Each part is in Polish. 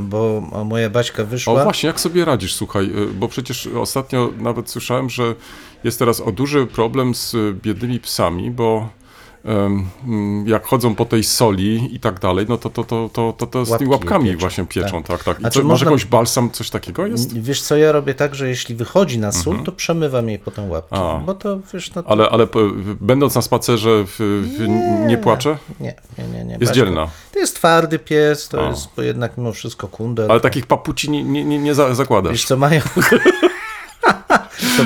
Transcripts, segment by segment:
bo moja Baśka wyszła. O właśnie, jak sobie radzisz, słuchaj, y, bo przecież ostatnio nawet słyszałem, że jest teraz o duży problem z biednymi psami, bo jak chodzą po tej soli i tak dalej, no to, to, to, to, to, to z tymi łapkami pieczą, właśnie pieczą, tak, tak. I Znaczy co, można- jakąś balsam, coś takiego jest? Wiesz co, ja robię tak, że jeśli wychodzi na sól, to przemywam jej potem łapki. A. Bo to, wiesz, no... Ale, ale p- będąc na spacerze w, w, nie płacze? Nie, nie, nie. nie. Jest Baśka. dzielna. To jest twardy pies, to A. jest jednak mimo wszystko kundel. Ale takich papuci nie, nie, nie, nie za- Wiesz zakładasz. co, mają...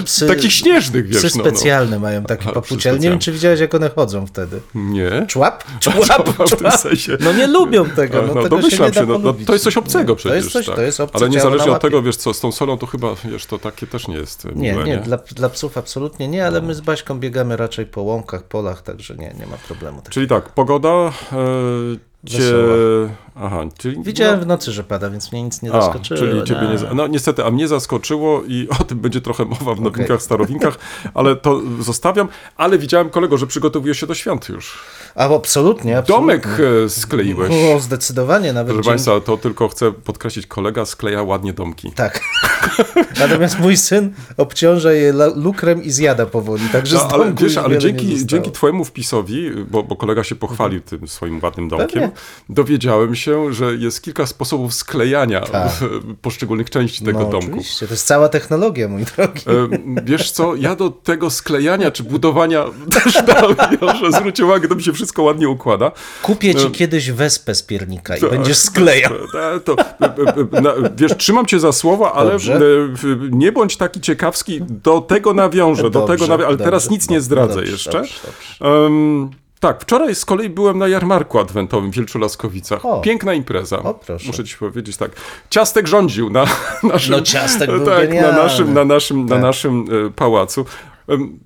psy, Takich śnieżnych, wiesz, psy no, no. specjalne mają takie Aha, papucie, psy ale nie wiem, specjalne. czy widziałeś, jak one chodzą wtedy. Nie? Człap? Człap Człap, w tym sensie. No nie lubią tego, no, no, tego domyślam się, się, nie no, no, to jest coś obcego Nie, przecież. To jest coś, tak. to jest obce Ale niezależnie od tego, wiesz co, z tą solą to chyba, wiesz, to takie też nie jest Nie, miłe, nie, dla, dla psów absolutnie nie, ale my z Baśką biegamy raczej po łąkach, polach, także nie, nie ma problemu. Czyli tak, pogoda e, cię... Wesoła. Aha, czyli... Widziałem w nocy, że pada, więc mnie nic nie A, zaskoczyło. czyli ciebie nie... No niestety, a mnie zaskoczyło i o tym będzie trochę mowa w nowinkach, starowinkach, ale to zostawiam. Ale widziałem kolego, że przygotowujesz się do świąt już. A absolutnie, absolutnie. Domek e, skleiłeś. O, zdecydowanie nawet. Proszę Państwa, to tylko chcę podkreślić, kolega skleja ładnie domki. Tak. Natomiast mój syn obciąża je lukrem i zjada powoli, także No, ale wiesz, ale dzięki, dzięki twojemu wpisowi, bo, bo kolega się pochwalił tym swoim ładnym domkiem, Pewnie. dowiedziałem się, że jest kilka sposobów sklejania Tak. poszczególnych części tego no, domku. Oczywiście, to jest cała technologia, mój drogi. E, Wiesz co, ja do tego sklejania czy budowania też dałem, że zwróć uwagę, to mi się wszystko ładnie układa. Kupię ci e, kiedyś wespę z piernika i Tak. będziesz sklejał. To, e, e, na, wiesz, trzymam cię za słowo, ale Dobrze. nie bądź taki ciekawski, do tego nawiążę, do Dobrze, tego nawią- ale teraz dobrze, nic nie zdradzę jeszcze. Em, tak, wczoraj z kolei byłem na jarmarku adwentowym w Wielczu Laskowicach. O. Piękna impreza. O. Muszę ci powiedzieć tak. Ciastek rządził na naszym, No, Ciastek był tak, na naszym, na naszym, na Tak. naszym pałacu.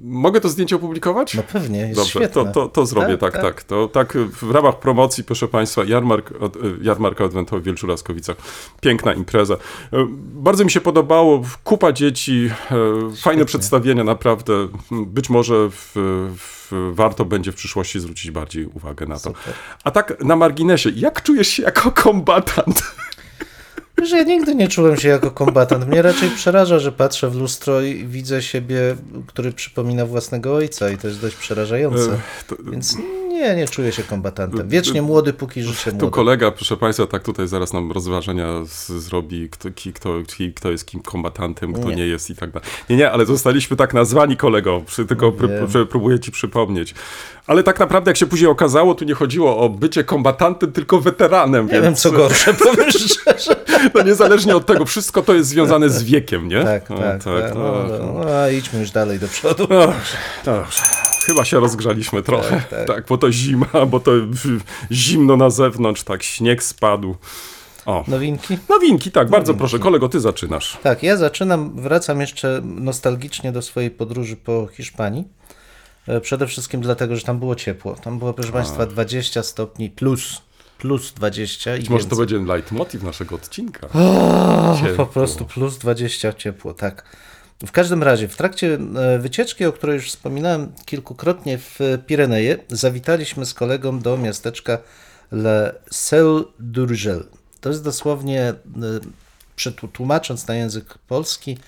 Mogę to zdjęcie opublikować? No pewnie, jest Dobrze, świetne. to, to, to zrobię, tak, Tak, tak. tak. To tak w ramach promocji, proszę Państwa, jarmark, e, jarmarka adwentowy w Wielczu Laskowicach. Piękna impreza. E, Bardzo mi się podobało, kupa dzieci, e, fajne przedstawienia, naprawdę. Być może w, w, warto będzie w przyszłości zwrócić bardziej uwagę na to. Super. A tak na marginesie, jak czujesz się jako kombatant? Wiesz, ja nigdy nie czułem się jako kombatant. Mnie raczej przeraża, że patrzę w lustro i widzę siebie, który przypomina własnego ojca i to jest dość przerażające. E, Więc nie, nie czuję się kombatantem. Wiecznie młody, póki życie Tu młode. kolega, proszę Państwa, tak tutaj zaraz nam rozważania z, zrobi, kto, kto, kto jest kim kombatantem, kto nie. Nie. jest i tak dalej. Nie, nie, ale zostaliśmy tak nazwani kolego, tylko pr, pr, próbuję ci przypomnieć. Ale tak naprawdę, jak się później okazało, tu nie chodziło o bycie kombatantem, tylko weteranem. Nie więc, wiem, co gorsze, powiem szczerze. No niezależnie od tego, wszystko to jest związane z wiekiem, nie? Tak, No, tak. tak, no, no, no, no, a idźmy już dalej do przodu. Dobrze, dobrze. Chyba się rozgrzaliśmy trochę. Tak, Tak, tak. bo to zima, bo to zimno na zewnątrz, tak, śnieg spadł. O. Nowinki? Nowinki, tak, bardzo proszę. Kolego, ty zaczynasz. Tak, ja zaczynam, wracam jeszcze nostalgicznie do swojej podróży po Hiszpanii. E, Przede wszystkim dlatego, że tam było ciepło. Tam było, proszę Państwa, 20 stopni plus. Plus 20 i Może to będzie leitmotiv naszego odcinka. O, po prostu plus 20 ciepło, tak. W każdym razie, w trakcie e, wycieczki, o której już wspominałem kilkukrotnie w Pireneje, zawitaliśmy z kolegą do miasteczka Le Sel d'Urgell. To jest dosłownie, e, przetł- tłumacząc na język polski,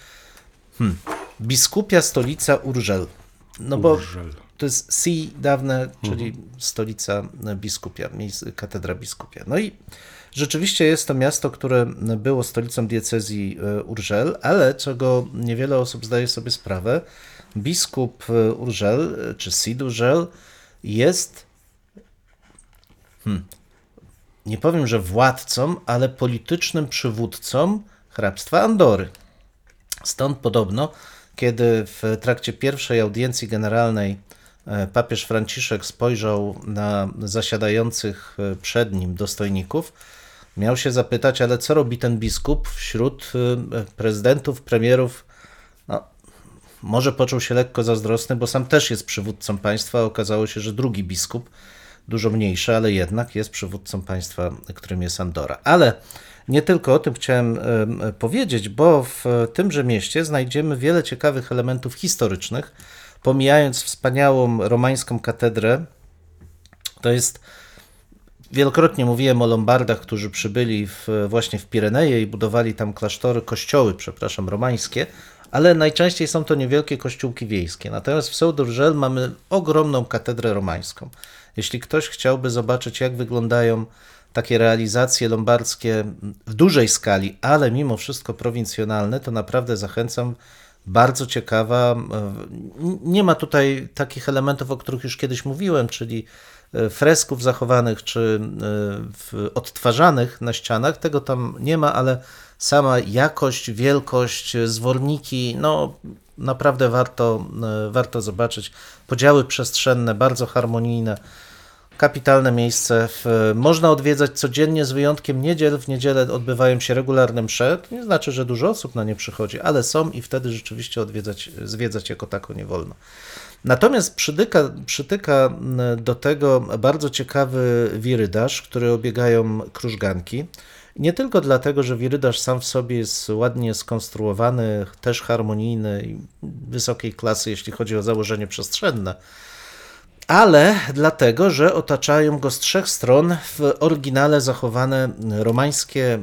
hmm, biskupia stolica Urgell. No bo Urgell. to jest Si dawne, czyli stolica biskupia, katedra biskupia. No i rzeczywiście jest to miasto, które było stolicą diecezji e, Urgell, ale czego niewiele osób zdaje sobie sprawę, biskup e, Urgell, e, czy Sid Urgell, jest hmm, nie powiem, że władcą, ale politycznym przywódcą hrabstwa Andory. Stąd podobno, kiedy w trakcie pierwszej audiencji generalnej papież Franciszek spojrzał na zasiadających przed nim dostojników, miał się zapytać, ale co robi ten biskup wśród e, prezydentów, premierów? No, może poczuł się lekko zazdrosny, bo sam też jest przywódcą państwa. Okazało się, że drugi biskup, dużo mniejszy, ale jednak jest przywódcą państwa, którym jest Andora. Ale nie tylko o tym chciałem e, powiedzieć, bo w tymże mieście znajdziemy wiele ciekawych elementów historycznych. Pomijając wspaniałą romańską katedrę, to jest Wielokrotnie mówiłem o Lombardach, którzy przybyli w, właśnie w Pireneje i budowali tam klasztory, kościoły, przepraszam, romańskie, ale najczęściej są to niewielkie kościółki wiejskie. Natomiast w Saint-Urgel mamy ogromną katedrę romańską. Jeśli ktoś chciałby zobaczyć, jak wyglądają takie realizacje lombardzkie w dużej skali, ale mimo wszystko prowincjonalne, to naprawdę zachęcam. Bardzo ciekawa. Nie ma tutaj takich elementów, o których już kiedyś mówiłem, czyli fresków zachowanych czy odtwarzanych na ścianach. Tego tam nie ma, ale sama jakość, wielkość, zworniki, no naprawdę warto, warto zobaczyć. Podziały przestrzenne, bardzo harmonijne kapitalne miejsce. Można odwiedzać codziennie z wyjątkiem niedziel. W niedzielę odbywają się regularne msze. Nie znaczy, że dużo osób na nie przychodzi, ale są i wtedy rzeczywiście odwiedzać, zwiedzać jako tako nie wolno. Natomiast przytyka, przytyka do tego bardzo ciekawy wirydarz, który obiegają krużganki. Nie tylko dlatego, że wirydarz sam w sobie jest ładnie skonstruowany, też harmonijny i wysokiej klasy, jeśli chodzi o założenie przestrzenne, ale dlatego, że otaczają go z trzech stron w oryginale zachowane romańskie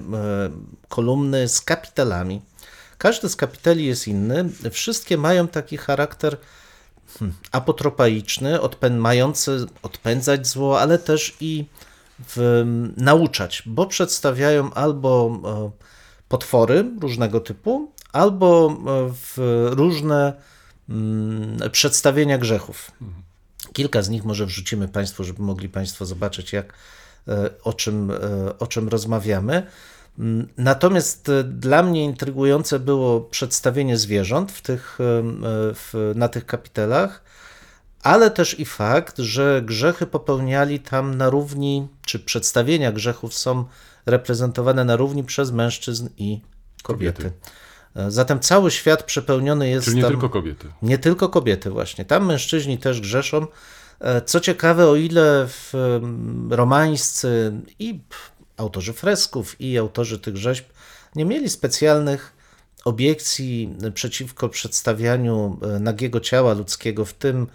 kolumny z kapitelami. Każdy z kapiteli jest inny. Wszystkie mają taki charakter apotropaiczny, odpę mający odpędzać zło, ale też i w, nauczać, bo przedstawiają albo potwory różnego typu, albo w różne mm, przedstawienia grzechów. Kilka z nich może wrzucimy Państwu, żeby mogli Państwo zobaczyć, jak, o, czym, o czym rozmawiamy. Natomiast dla mnie intrygujące było przedstawienie zwierząt w tych, w, na tych kapitelach, ale też i fakt, że grzechy popełniali tam na równi, czy przedstawienia grzechów są reprezentowane na równi przez mężczyzn i kobiety. kobiety. Zatem cały świat przepełniony jest. Czyli nie tam, tylko kobiety. Nie tylko kobiety, właśnie. Tam mężczyźni też grzeszą. Co ciekawe, o ile w romańscy i autorzy fresków, i autorzy tych rzeźb nie mieli specjalnych obiekcji przeciwko przedstawianiu nagiego ciała ludzkiego, w tym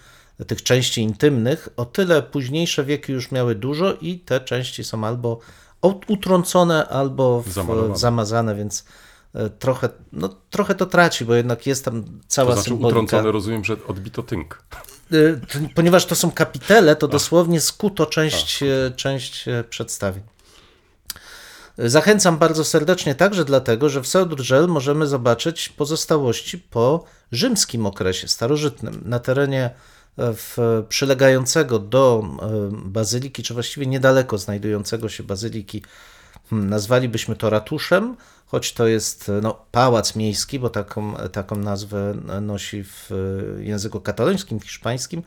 tych części intymnych, o tyle późniejsze wieki już miały dużo i te części są albo utrącone, albo w, zamazane, więc trochę, no, trochę to traci, bo jednak jest tam cała to znaczy symbolika. utrącone rozumiem, że odbito tynk. Ponieważ to są kapitele, to dosłownie skuto część, część przedstawień. Zachęcam bardzo serdecznie także dlatego, że w Saint-Urgel możemy zobaczyć pozostałości po rzymskim okresie starożytnym. Na terenie w, przylegającego do bazyliki, czy właściwie niedaleko znajdującego się bazyliki, hmm, nazwalibyśmy to ratuszem, choć to jest no, pałac miejski, bo taką, taką nazwę nosi w języku katalońskim, hiszpańskim,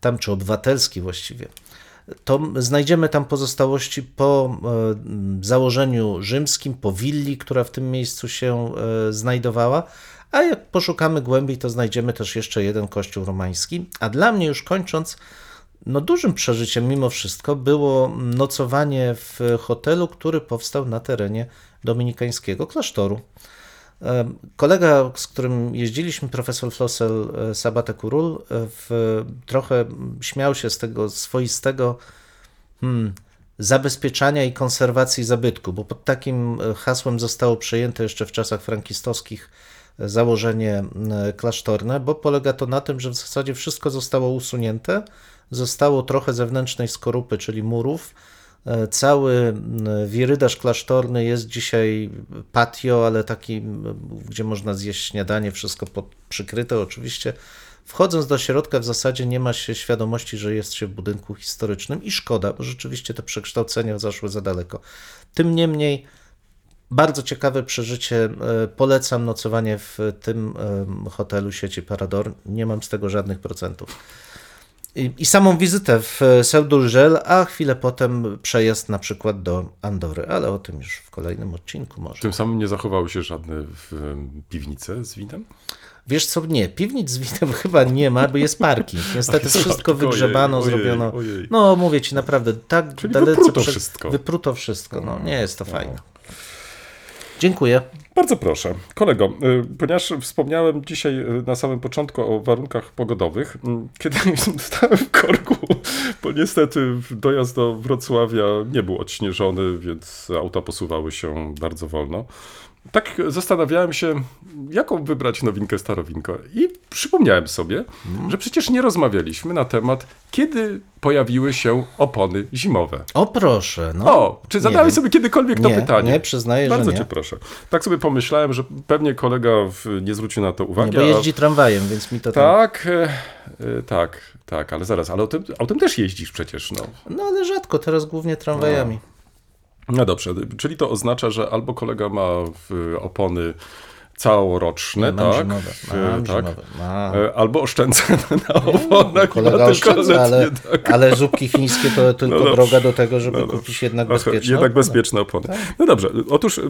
tam czy obywatelski właściwie. To znajdziemy tam pozostałości po założeniu rzymskim, po willi, która w tym miejscu się znajdowała, a jak poszukamy głębiej, to znajdziemy też jeszcze jeden kościół romański. A dla mnie już kończąc, no dużym przeżyciem mimo wszystko było nocowanie w hotelu, który powstał na terenie dominikańskiego klasztoru. Kolega, z którym jeździliśmy, profesor Flossel Sabate Kurul, w, trochę śmiał się z tego swoistego hmm, zabezpieczania i konserwacji zabytku, bo pod takim hasłem zostało przejęte jeszcze w czasach frankistowskich założenie klasztorne, bo polega to na tym, że w zasadzie wszystko zostało usunięte, zostało trochę zewnętrznej skorupy, czyli murów. Cały wirydarz klasztorny jest dzisiaj patio, ale taki, gdzie można zjeść śniadanie, wszystko pod, przykryte oczywiście Wchodząc do środka w zasadzie nie ma się świadomości, że jest się w budynku historycznym i szkoda, bo rzeczywiście te przekształcenia zaszły za daleko. Tym niemniej bardzo ciekawe przeżycie. E, Polecam nocowanie w tym hotelu sieci Parador. Nie mam z tego żadnych procentów. I, i samą wizytę w Seudurgel, a chwilę potem przejazd na przykład do Andory, ale o tym już w kolejnym odcinku może. Tym samym nie zachowały się żadne em, piwnice z winem? Wiesz co, nie, piwnic z winem chyba nie ma, bo jest parking. Niestety Ach, wszystko ojej, wygrzebano, ojej, zrobiono. ojej. No mówię ci naprawdę, tak Czyli dalece wypruto prze- wszystko. Wypruto wszystko, no nie jest to fajne. Dziękuję. Bardzo proszę. Kolego, y, ponieważ wspomniałem dzisiaj y, na samym początku o warunkach pogodowych, mm, kiedy stałem w korku, bo niestety dojazd do Wrocławia nie był odśnieżony, więc auta posuwały się bardzo wolno. Tak zastanawiałem się, jaką wybrać nowinkę starowinkę. I przypomniałem sobie, że przecież nie rozmawialiśmy na temat, kiedy pojawiły się opony zimowe. O proszę, no. O, czy Nie zadałeś sobie kiedykolwiek to Nie, pytanie? nie, przyznaję, Bardzo że nie. cię proszę. Tak sobie pomyślałem, że pewnie kolega nie zwrócił na to Nie, uwagi. bo a- jeździ tramwajem, więc mi to tam... Tak, e, e, tak, tak, ale zaraz, ale autem, autem też jeździsz przecież, no. No ale rzadko, teraz głównie tramwajami. No dobrze, czyli to oznacza, że albo kolega ma opony całoroczne, mam tak? zimowe, mam tak? zimowe, mam. E, Albo oszczędza na oponach. Kolega oszczędza, ale, tak. ale zupki chińskie to tylko dobrze. droga do tego, żeby No kupić jednak bezpieczne. Jednak opony. bezpieczne opony. No dobrze, otóż y,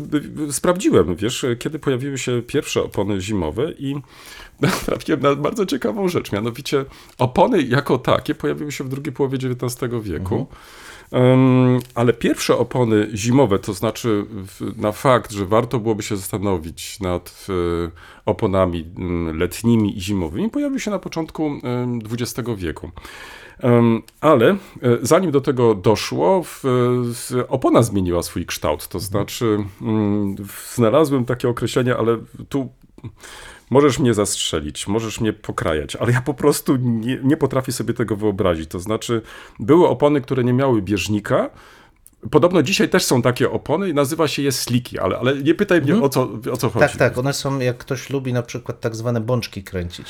y, sprawdziłem, wiesz, kiedy pojawiły się pierwsze opony zimowe i trafiłem na bardzo ciekawą rzecz, mianowicie opony jako takie pojawiły się w drugiej połowie XIX wieku. Ym, ale pierwsze opony zimowe, to znaczy na fakt, że warto byłoby się zastanowić nad y, oponami ym, letnimi i zimowymi, pojawiły się na początku XX wieku. Ale e, zanim do tego doszło, opona zmieniła swój kształt. To znaczy, mm, znalazłem takie określenie, ale tu możesz mnie zastrzelić, możesz mnie pokrajać, ale ja po prostu nie, nie potrafię sobie tego wyobrazić. To znaczy, były opony, które nie miały bieżnika. Podobno dzisiaj też są takie opony i nazywa się je sliki, ale, ale nie pytaj mnie o, co, o co chodzi. Tak, tak, one są, jak ktoś lubi na przykład tak zwane bączki kręcić,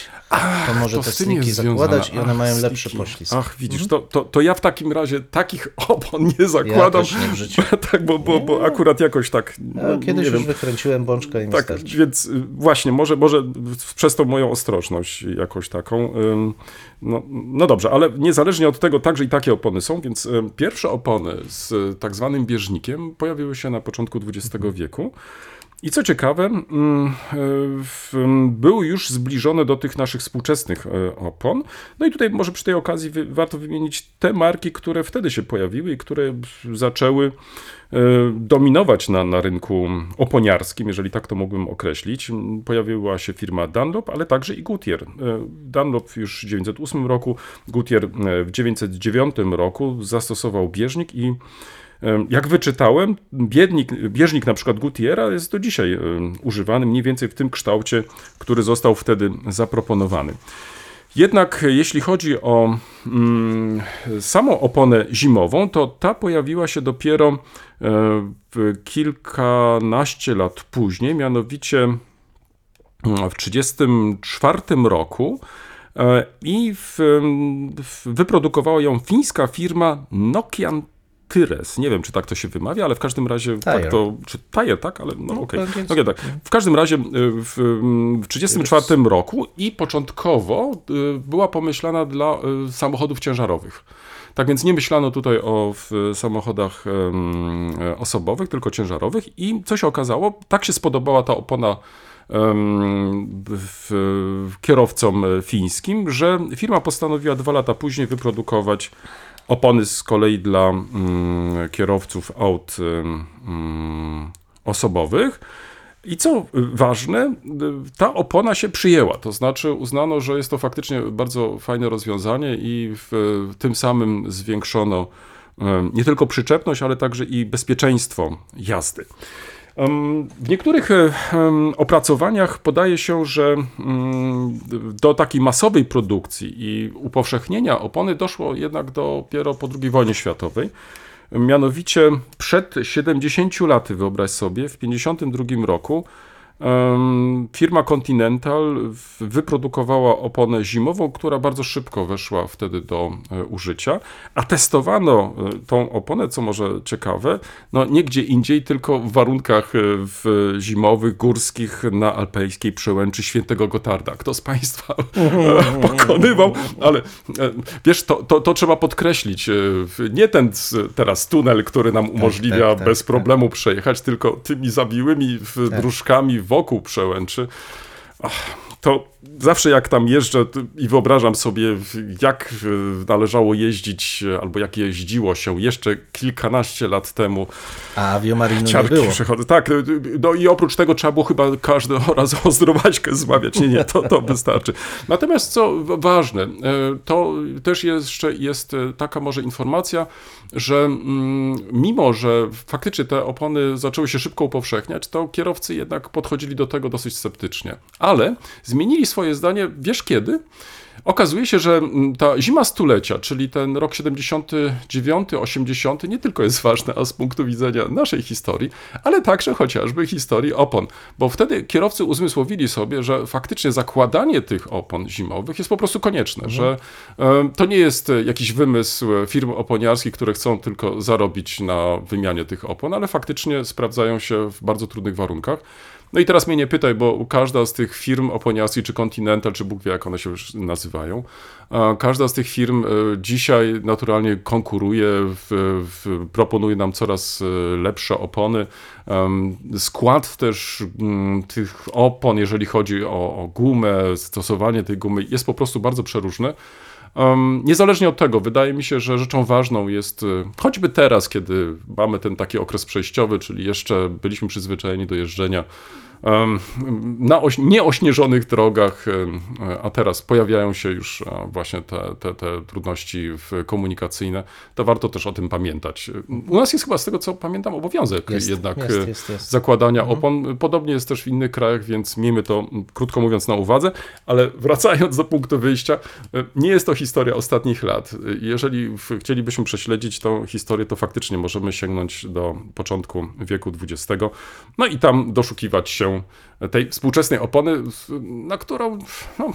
to może To te sliki zakładać i one Ach, mają sliki. lepszy poślizg. Ach, widzisz, to, to, to ja w takim razie takich opon nie zakładam. życiu. tak, bo, bo, bo akurat jakoś tak. Ja no, kiedyś już wiem. wykręciłem bączkę i Tak, więc y, właśnie, może, może przez tą moją ostrożność jakąś taką. ym, No, no dobrze, ale niezależnie od tego, także i takie opony są, więc ym, pierwsze opony z y, tak zwanym bieżnikiem pojawiły się na początku XX wieku. I co ciekawe, mm, ym, były już zbliżone do tych naszych współczesnych opon. No i tutaj może przy tej okazji warto wymienić te marki, które wtedy się pojawiły i które zaczęły dominować na, na rynku oponiarskim, jeżeli tak to mógłbym określić. Pojawiła się firma Dunlop, ale także i Goodyear. Y, Dunlop już w 1908 roku, y, w 1909 roku zastosował bieżnik i Jak wyczytałem, biednik, bieżnik na przykład Gutiera jest do dzisiaj używany mniej więcej w tym kształcie, który został wtedy zaproponowany. Jednak e, jeśli chodzi o mm, samą oponę zimową, to ta pojawiła się dopiero e, kilkanaście lat później, mianowicie mm, w 1934 roku e, i w, w, wyprodukowała ją fińska firma Nokian Tyres. Nie wiem, czy tak to się wymawia, ale w każdym razie tak Tire. to. Czy Tire, tak? Ale no, No, okej. po angielsku. Okay, tak. W każdym razie y, w, w 1934 roku i początkowo y, była pomyślana dla y, samochodów ciężarowych. Tak więc nie myślano tutaj o samochodach osobowych, tylko ciężarowych i co się okazało, tak się spodobała ta opona kierowcom fińskim, że firma postanowiła dwa lata później wyprodukować opony z kolei dla mm, kierowców aut em, mm, osobowych. I co ważne, ta opona się przyjęła, to znaczy uznano, że jest to faktycznie bardzo fajne rozwiązanie i w, tym samym zwiększono em, nie tylko przyczepność, ale także i bezpieczeństwo jazdy. W niektórych e, opracowaniach podaje się, że mm, do takiej masowej produkcji i upowszechnienia opony doszło jednak dopiero po II wojnie światowej. Mianowicie przed 70 laty, wyobraź sobie, w 52 roku firma Continental wyprodukowała oponę zimową, która bardzo szybko weszła wtedy do e, użycia, a testowano e, tą oponę, co może ciekawe, no nie gdzie indziej, tylko w warunkach e, w zimowych, górskich na alpejskiej przełęczy Świętego Gotarda. Kto z Państwa pokonywał, ale wiesz, to, to, to trzeba podkreślić. Nie ten teraz tunel, który nam umożliwia tak, tak, bez tak. problemu przejechać, tylko tymi zawiłymi w- Tak. dróżkami wokół przełęczy. To zawsze jak tam jeżdżę i wyobrażam sobie, jak e, należało jeździć, e, albo jak jeździło się jeszcze kilkanaście lat temu. A aviomarinu nie było. przechodzą. Tak, y, no i oprócz tego trzeba było chyba każdego razu o zdrowaśkę zmawiać. Nie, nie, to, to wystarczy. Natomiast co ważne, e, to też jeszcze jest e, taka może informacja, że mm, mimo, że faktycznie te opony zaczęły się szybko upowszechniać, to kierowcy jednak podchodzili do tego dosyć sceptycznie. Ale zmienili swoje zdanie, wiesz kiedy? Okazuje się, że mm, ta zima stulecia, czyli ten rok 79, 80, nie tylko jest ważna z punktu widzenia naszej historii, ale także chociażby historii opon, bo wtedy kierowcy uzmysłowili sobie, że faktycznie zakładanie tych opon zimowych jest po prostu konieczne, że e, to nie jest jakiś wymysł firm oponiarskich, które chcą tylko zarobić na wymianie tych opon, ale faktycznie sprawdzają się w bardzo trudnych warunkach. No i teraz mnie nie pytaj, bo każda z tych firm oponiarskich, czy Continental, czy Bóg wie, jak one się już nazywają, każda z tych firm e, dzisiaj naturalnie konkuruje, w, w, proponuje nam coraz e, lepsze opony. Skład też mm, tych opon, jeżeli chodzi o, o gumę, stosowanie tej gumy, jest po prostu bardzo przeróżne. Niezależnie od tego, wydaje mi się, że rzeczą ważną jest, y, choćby teraz, kiedy mamy ten taki okres przejściowy, czyli jeszcze byliśmy przyzwyczajeni do jeżdżenia na oś, nieośnieżonych drogach, a teraz pojawiają się już właśnie te, te, te trudności komunikacyjne, to warto też o tym pamiętać. U nas jest chyba z tego, co pamiętam, obowiązek Jest, jednak jest, y, jest, zakładania opon. Podobnie jest też w innych krajach, więc miejmy to, krótko mówiąc, na uwadze. Ale wracając do punktu wyjścia, e, nie jest to historia ostatnich lat. Jeżeli chcielibyśmy prześledzić tą historię, to faktycznie możemy sięgnąć do początku wieku XX. No i tam doszukiwać się tej współczesnej opony, na którą no,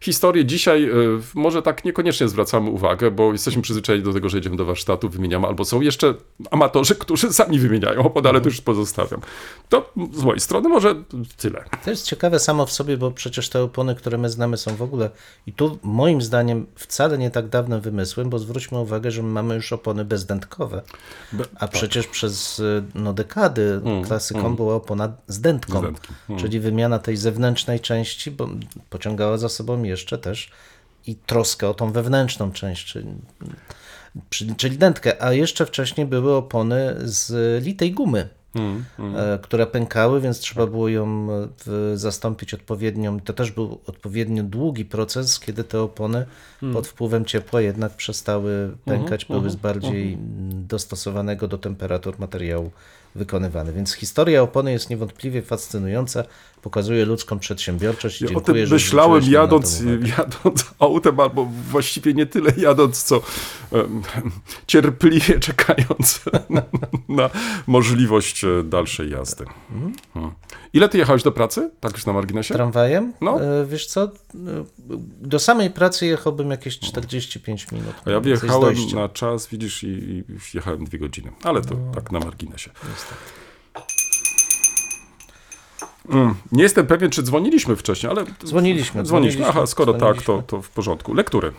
historię dzisiaj e, może tak niekoniecznie zwracamy uwagę, bo jesteśmy przyzwyczajeni do tego, że jedziemy do warsztatu, wymieniamy, albo są jeszcze amatorzy, którzy sami wymieniają opony, ale to już pozostawiam. To z mojej strony może tyle. To jest ciekawe samo w sobie, bo przecież te opony, które my znamy, są w ogóle i tu moim zdaniem wcale nie tak dawnym wymysłem, bo zwróćmy uwagę, że my mamy już opony bezdętkowe. A przecież przez y, no, dekady klasyką była opona z dętką, Dętkiem. czyli wymiana tej zewnętrznej części, bo pociągała za sobą jeszcze też i troskę o tą wewnętrzną część, czyli, czyli- dętkę. A jeszcze wcześniej były opony z litej gumy e, które pękały, więc trzeba było ją e, zastąpić odpowiednią. To też był odpowiednio długi proces, kiedy te opony pod wpływem ciepła jednak przestały pękać, były z bardziej mm, dostosowanego do temperatur materiału wykonywane. Więc historia opony jest niewątpliwie fascynująca, pokazuje ludzką przedsiębiorczość. i Ja o dziękuję, tym że myślałem na jadąc, jadąc autem, albo właściwie nie tyle jadąc, co em, cierpliwie czekając na możliwość e, dalszej jazdy. Hmm. Ile ty jechałeś do pracy? Tak już na marginesie? Tramwajem? No. E, Wiesz co, e, do samej pracy jechałbym jakieś 45 minut. A ja z wjechałem na czas, widzisz, i, i jechałem dwie godziny. Ale to tak na marginesie. Mm, nie jestem pewien, czy dzwoniliśmy wcześniej, ale... Dzwoniliśmy, Dzwoniliśmy. dzwoniliśmy, Aha, skoro tak, to, dzwoniliśmy. to w porządku. Lektury.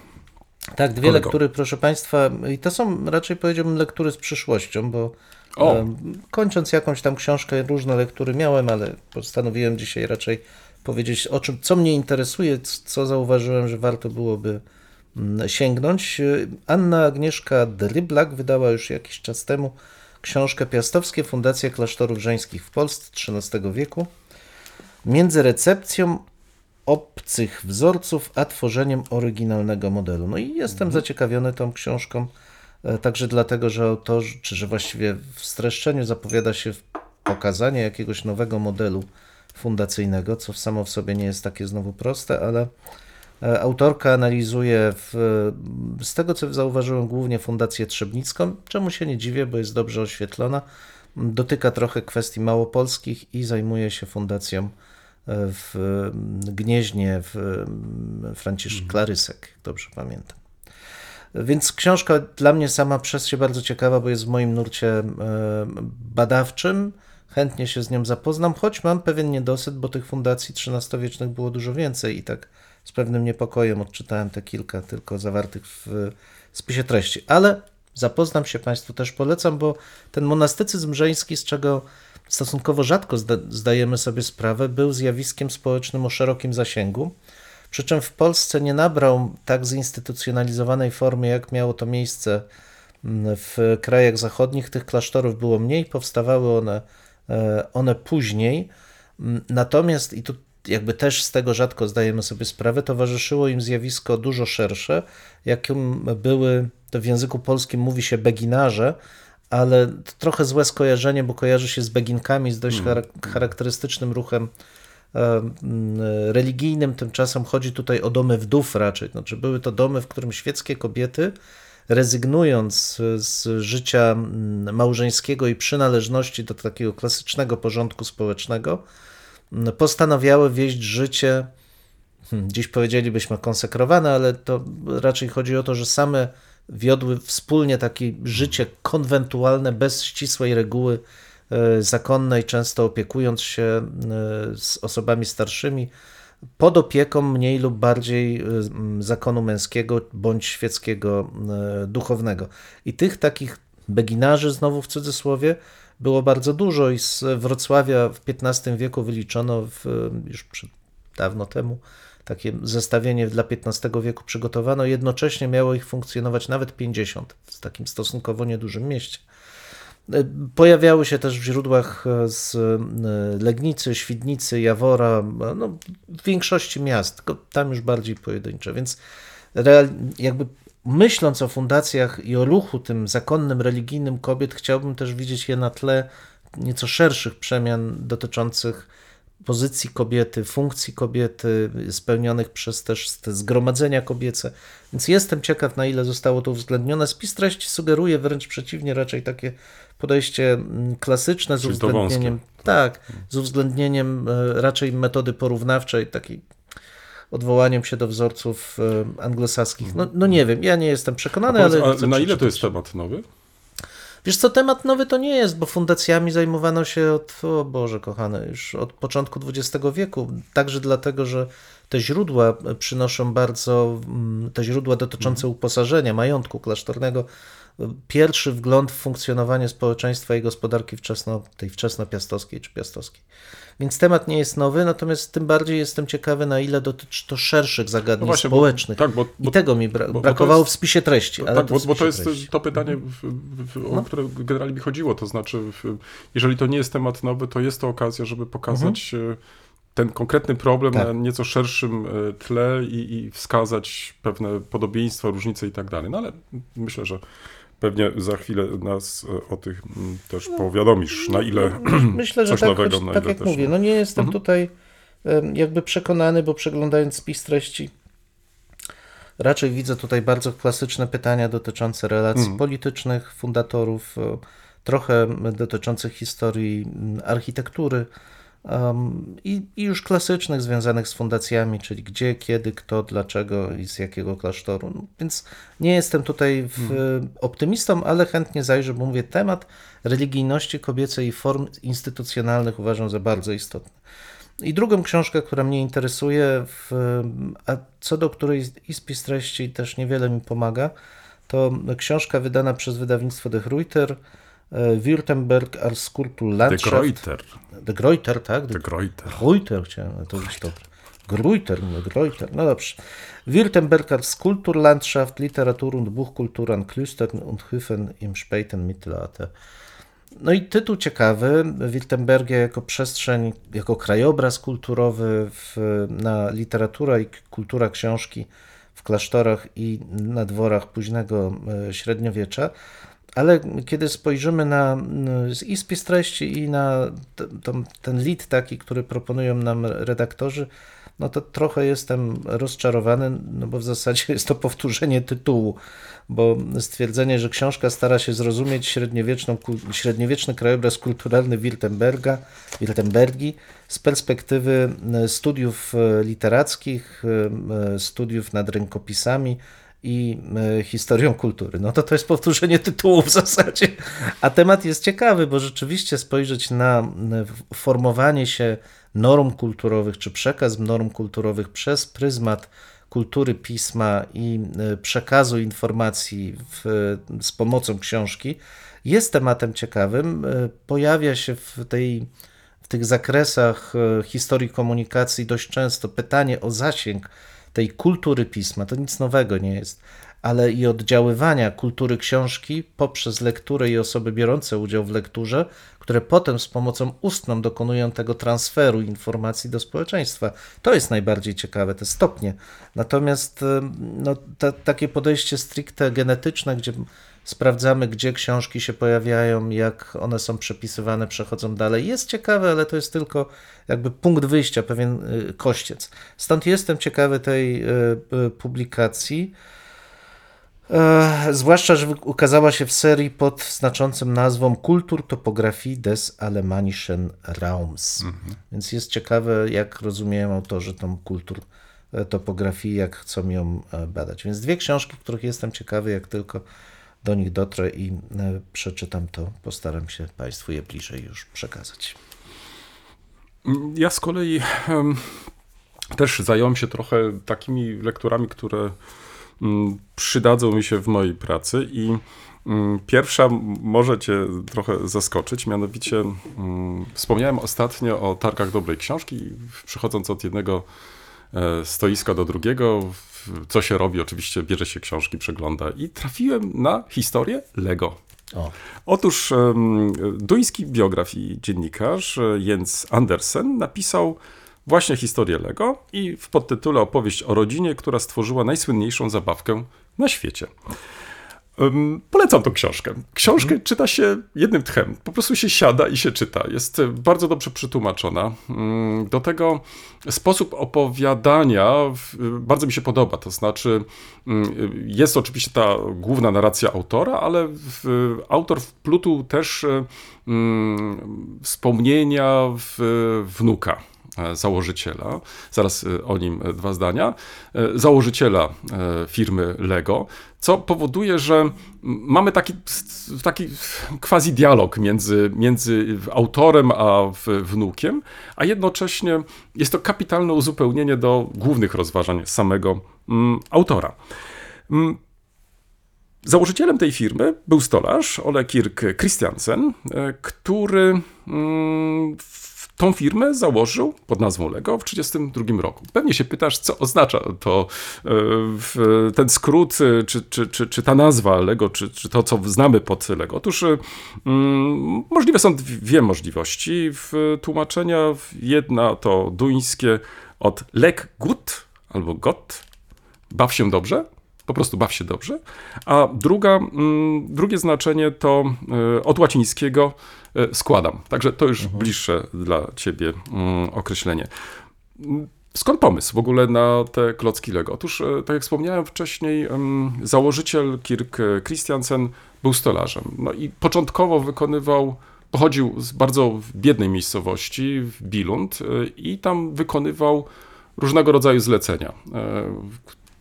Tak, dwie Kolego. lektury, proszę Państwa, i to są raczej powiedziałbym lektury z przyszłością, bo O. kończąc jakąś tam książkę, różne lektury miałem, ale postanowiłem dzisiaj raczej powiedzieć o czym, co mnie interesuje, co zauważyłem, że warto byłoby mm, sięgnąć. Anna Agnieszka Dryblak wydała już jakiś czas temu książkę Piastowskie Fundacja Klasztorów Żeńskich w Polsce XIII wieku. Między recepcją obcych wzorców, a tworzeniem oryginalnego modelu. No i jestem zaciekawiony tą książką, e, także dlatego, że autorzy, czy że właściwie w streszczeniu zapowiada się pokazanie jakiegoś nowego modelu fundacyjnego, co samo w sobie nie jest takie znowu proste, ale e, autorka analizuje w, z tego, co zauważyłem, głównie Fundację Trzebnicką, czemu się nie dziwię, bo jest dobrze oświetlona. dotyka trochę kwestii małopolskich i zajmuje się fundacją w Gnieźnie w Franciszek Klarysek, jak dobrze pamiętam. Więc książka dla mnie sama przez się bardzo ciekawa, bo jest w moim nurcie e, badawczym. Chętnie się z nią zapoznam, choć mam pewien niedosyt, bo tych fundacji XIII-wiecznych było dużo więcej i tak z pewnym niepokojem odczytałem te kilka tylko zawartych w spisie treści. Ale zapoznam się, Państwu też polecam, bo ten monastycyzm żeński, z czego stosunkowo rzadko zda zdajemy sobie sprawę, był zjawiskiem społecznym o szerokim zasięgu. Przy czym w Polsce nie nabrał tak zinstytucjonalizowanej formy, jak miało to miejsce mm, w krajach zachodnich. Tych klasztorów było mniej, powstawały one, e, one później. Mm, natomiast, i tu jakby też z tego rzadko zdajemy sobie sprawę, towarzyszyło im zjawisko dużo szersze, jakim były, to w języku polskim mówi się beginarze, ale trochę złe skojarzenie, bo kojarzy się z beginkami, z dość hmm. charakterystycznym ruchem e, religijnym. Tymczasem chodzi tutaj o domy wdów raczej. Znaczy były to domy, w którym świeckie kobiety, rezygnując z życia małżeńskiego i przynależności do takiego klasycznego porządku społecznego, postanawiały wieść życie, hmm, dziś powiedzielibyśmy konsekrowane, ale to raczej chodzi o to, że same wiodły wspólnie takie życie konwentualne, bez ścisłej reguły e, zakonnej, często opiekując się e, z osobami starszymi, pod opieką mniej lub bardziej e, zakonu męskiego bądź świeckiego duchownego. I tych takich beginarzy, znowu w cudzysłowie, było bardzo dużo i z Wrocławia w XV wieku wyliczono w, już dawno temu takie zestawienie dla XV wieku przygotowano, jednocześnie miało ich funkcjonować nawet 50 w takim stosunkowo niedużym mieście. Pojawiały się też w źródłach z e, Legnicy, Świdnicy, Jawora, no, w większości miast, tylko tam już bardziej pojedyncze, więc real, jakby myśląc o fundacjach i o ruchu tym zakonnym, religijnym kobiet, chciałbym też widzieć je na tle nieco szerszych przemian dotyczących pozycji kobiety, funkcji kobiety, spełnionych przez też te zgromadzenia kobiece. Więc jestem ciekaw, na ile zostało to uwzględnione. Spis treści sugeruje wręcz przeciwnie, raczej takie podejście mm, klasyczne z uwzględnieniem, tak, z uwzględnieniem e, raczej metody porównawczej, takiej odwołaniem się do wzorców e, anglosaskich. No, no nie wiem, ja nie jestem przekonany, powiedz, ale. na ile to jest temat nowy? Wiesz co, temat nowy to nie jest, bo fundacjami zajmowano się od, o Boże kochane, już od początku XX wieku. Także dlatego, że te źródła przynoszą bardzo, mm, te źródła dotyczące mhm. uposażenia, majątku klasztornego, pierwszy wgląd w funkcjonowanie społeczeństwa i gospodarki wczesno, tej wczesnopiastowskiej czy piastowskiej. Więc temat nie jest nowy, natomiast tym bardziej jestem ciekawy, na ile dotyczy to szerszych zagadnień no właśnie, społecznych. Bo, tak, bo, I tego mi bra bo, brakowało jest, w spisie treści. tak, bo, bo to jest treści. to pytanie, w, w, o no. które generalnie mi chodziło. To znaczy, jeżeli to nie jest temat nowy, to jest to okazja, żeby pokazać mhm. E, ten konkretny problem tak. na nieco szerszym e, tle i, i wskazać pewne podobieństwa, różnice i tak dalej. No ale myślę, że Pewnie za chwilę nas e, o tych mm, też no, powiadomisz, na ile Myślę, że coś tak, nowego, choć, tak jak mówię, no nie jestem mhm. tutaj jakby przekonany, bo przeglądając spis treści raczej widzę tutaj bardzo klasyczne pytania dotyczące relacji mhm. politycznych fundatorów, e, trochę dotyczących historii architektury, Um, i, i, już klasycznych związanych z fundacjami, czyli gdzie, kiedy, kto, dlaczego i z jakiego klasztoru. No, więc nie jestem tutaj w, hmm. optymistą, ale chętnie zajrzę, bo mówię, temat religijności kobiecej i form instytucjonalnych uważam za bardzo istotny. I drugą książkę, która mnie interesuje, w, a co do której i spis treści też niewiele mi pomaga, to książka wydana przez wydawnictwo De Gruyter, E, Württemberg als Kulturlandschaft. De Gruyter. De Gruyter, tak? De Gruyter. Gruyter chciałem, to dobre. Gruyter, no Gruyter, no dobrze. Württemberg als Kulturlandschaft, Literatur und Buchkultur an Klüstern und Höfen im späten Mittelalter. No i tytuł ciekawy, Württembergia jako przestrzeń, jako krajobraz kulturowy w, na literatura i kultura książki w klasztorach i na dworach późnego e, średniowiecza. Ale kiedy spojrzymy na i spis treści, i na ten lead taki, który proponują nam redaktorzy, no to trochę jestem rozczarowany, no bo w zasadzie jest to powtórzenie tytułu, bo stwierdzenie, że książka stara się zrozumieć średniowieczną, średniowieczny krajobraz kulturalny Wiltemberga, Wiltembergi z perspektywy e, studiów e, literackich, e, studiów nad rękopisami i e, historią kultury. No to to jest powtórzenie tytułu w zasadzie. A temat jest ciekawy, bo rzeczywiście spojrzeć na e, formowanie się norm kulturowych, czy przekaz norm kulturowych przez pryzmat kultury pisma i e, przekazu informacji w, z pomocą książki jest tematem ciekawym. Pojawia się w tej w tych zakresach historii komunikacji dość często pytanie o zasięg tej kultury pisma. To nic nowego nie jest, ale i oddziaływania kultury książki poprzez lekturę i osoby biorące udział w lekturze, które potem z pomocą ustną dokonują tego transferu informacji do społeczeństwa. To jest najbardziej ciekawe, te stopnie. Natomiast no, ta, takie podejście stricte genetyczne, gdzie sprawdzamy, gdzie książki się pojawiają, jak one są przepisywane, przechodzą dalej. Jest ciekawe, ale to jest tylko jakby punkt wyjścia, pewien y, kościec. Stąd jestem ciekawy tej y, y, publikacji. E, zwłaszcza, że ukazała się w serii pod znaczącym nazwą Kultur Topografii des Alemannischen Raums. Więc jest ciekawe, jak rozumieją autorzy tą kultur e, topografii, jak chcą ją e, badać. Więc dwie książki, których jestem ciekawy, jak tylko do nich dotrę i e, przeczytam to, postaram się Państwu je bliżej już przekazać. Ja z kolei też zająłem się trochę takimi lekturami, które mm, przydadzą mi się w mojej pracy i mm, pierwsza może cię trochę zaskoczyć, mianowicie mm, wspomniałem ostatnio o targach dobrej książki, przechodząc od jednego stoiska do drugiego, co się robi, oczywiście bierze się książki, przegląda i trafiłem na historię Lego. O, Otóż duński biograf i dziennikarz e, Jens Andersen napisał właśnie historię Lego i w podtytule opowieść o rodzinie, która stworzyła najsłynniejszą zabawkę na świecie. Polecam tą książkę. Książkę czyta się jednym tchem. Po prostu się siada i się czyta. Jest e, bardzo dobrze przetłumaczona. Mm, Do tego sposób opowiadania w- bardzo mi się podoba. To znaczy, mm, jest oczywiście ta główna narracja autora, ale autor wplótł też e, mm, wspomnienia wnuka e, założyciela, zaraz e, o nim e, dwa zdania, e, założyciela e, firmy Lego, co powoduje, że mamy taki, taki quasi dialog między, między autorem a wnukiem, a jednocześnie jest to kapitalne uzupełnienie do głównych rozważań samego mm, autora. Mm, Założycielem tej firmy był stolarz Ole Kirk Christiansen, e, który mm, tą firmę założył pod nazwą Lego w 1932 roku. Pewnie się pytasz, co oznacza to e, ten skrót, e, czy, czy, czy, czy ta nazwa Lego, czy, czy to, co znamy pod Lego. Otóż e, mm, możliwe są dwie możliwości w tłumaczenia. Jedna to duńskie od Leg Gut albo Got, baw się dobrze, po prostu baw się dobrze, a druga, mm, drugie znaczenie to e, od łacińskiego e, składam. Także to już bliższe dla ciebie mm, określenie. Skąd pomysł w ogóle na te klocki Lego? Otóż, e, tak jak wspomniałem wcześniej, założyciel Kirk Christiansen był stolarzem. No i początkowo wykonywał, pochodził z bardzo biednej miejscowości w Billund e, i tam wykonywał różnego rodzaju zlecenia,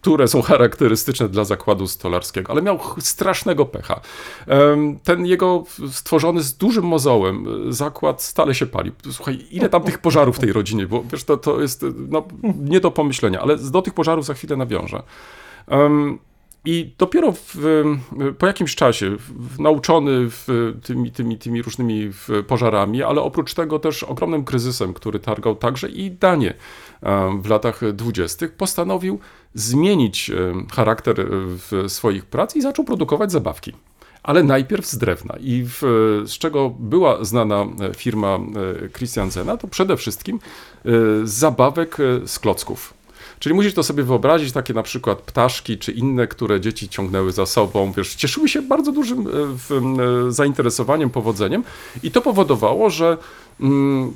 które są charakterystyczne dla zakładu stolarskiego, ale miał strasznego pecha. Ten jego stworzony z dużym mozołem e, zakład stale się pali. Słuchaj, ile tam tych pożarów w tej rodzinie było? Wiesz, to, to jest e, no, nie do pomyślenia, ale do tych pożarów za chwilę nawiążę. I dopiero w, po jakimś czasie, nauczony tymi, tymi, tymi różnymi pożarami, ale oprócz tego też ogromnym kryzysem, który targał także i Danię w latach dwudziestych, postanowił zmienić em, charakter e, swoich prac i zaczął produkować zabawki. Ale najpierw z drewna. I w, z czego była znana e, firma e, Christiansena, to przede wszystkim e, z zabawek e, z klocków. Czyli musisz to sobie wyobrazić, takie na przykład ptaszki czy inne, które dzieci ciągnęły za sobą, wiesz, cieszyły się bardzo dużym e, e, zainteresowaniem, powodzeniem i to powodowało, że mm,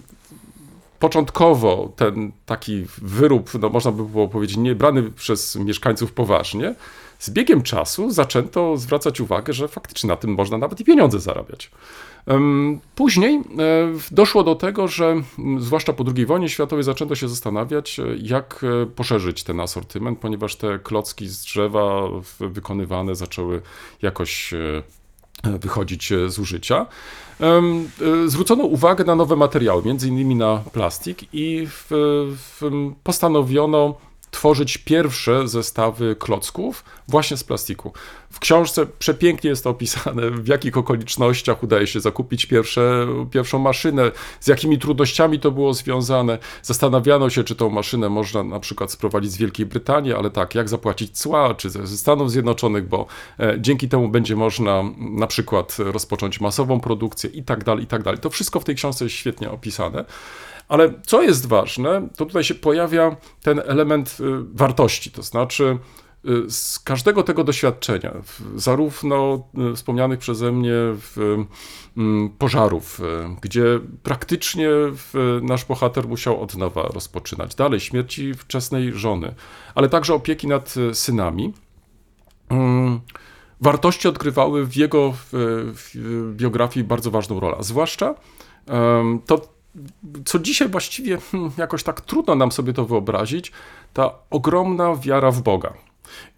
początkowo ten taki wyrób, no można by było powiedzieć, nie brany przez mieszkańców poważnie, z biegiem czasu zaczęto zwracać uwagę, że faktycznie na tym można nawet i pieniądze zarabiać. Później e, doszło do tego, że zwłaszcza po II wojnie światowej zaczęto się zastanawiać, e, jak e, poszerzyć ten asortyment, ponieważ te klocki z drzewa wykonywane zaczęły jakoś wychodzić z użycia. Zwrócono uwagę na nowe materiały, między innymi na plastik i postanowiono tworzyć pierwsze zestawy klocków właśnie z plastiku. W książce przepięknie jest to opisane, w jakich okolicznościach udaje się zakupić pierwsze, pierwszą maszynę, z jakimi trudnościami to było związane. Zastanawiano się, czy tą maszynę można na przykład sprowadzić z Wielkiej Brytanii, ale tak, jak zapłacić cła, czy ze Stanów Zjednoczonych, bo e, dzięki temu będzie można na przykład rozpocząć masową produkcję i tak dalej, i tak dalej. To wszystko w tej książce jest świetnie opisane. Ale co jest ważne, to tutaj się pojawia ten element y, wartości, to znaczy y, z każdego tego doświadczenia, zarówno y, wspomnianych przeze mnie mm, pożarów, gdzie praktycznie nasz bohater musiał od nowa rozpoczynać, dalej śmierci wczesnej żony, ale także opieki nad synami. Mm, wartości odgrywały w jego biografii bardzo ważną rolę, zwłaszcza to co dzisiaj właściwie hmm, jakoś tak trudno nam sobie to wyobrazić, ta ogromna wiara w Boga.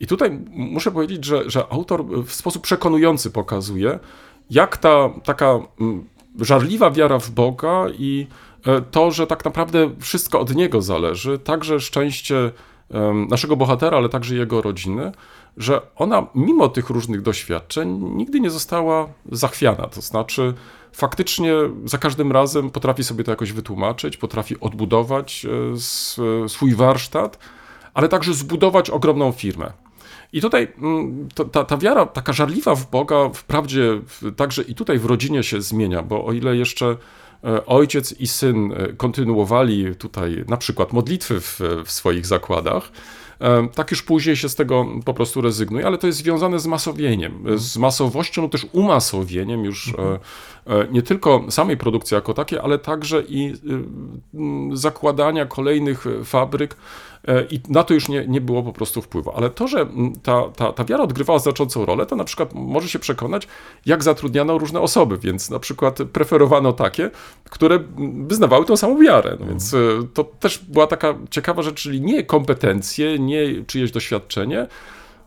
I tutaj muszę powiedzieć, że, że autor w sposób przekonujący pokazuje, jak ta taka żarliwa wiara w Boga i e, to, że tak naprawdę wszystko od niego zależy, także szczęście naszego bohatera, ale także jego rodziny, że ona mimo tych różnych doświadczeń nigdy nie została zachwiana. To znaczy, faktycznie za każdym razem potrafi sobie to jakoś wytłumaczyć, potrafi odbudować e, swój warsztat, ale także zbudować ogromną firmę. I tutaj mm, ta, ta wiara, taka żarliwa w Boga, wprawdzie także i tutaj w rodzinie się zmienia, bo o ile jeszcze e, ojciec i syn e, kontynuowali tutaj na przykład modlitwy w, w swoich zakładach, tak już później się z tego po prostu rezygnuje, ale to jest związane z masowieniem, z masowością, no też umasowieniem już mhm. E, nie tylko samej produkcji jako takiej, ale także i y, zakładania kolejnych fabryk e, i na to już nie, nie było po prostu wpływu. Ale to, że ta, ta, ta wiara odgrywała znaczącą rolę, to na przykład może się przekonać, jak zatrudniano różne osoby, więc na przykład preferowano takie, które wyznawały tą samą wiarę. No mhm. więc e, to też była taka ciekawa rzecz, czyli nie kompetencje, nie czyjeś doświadczenie,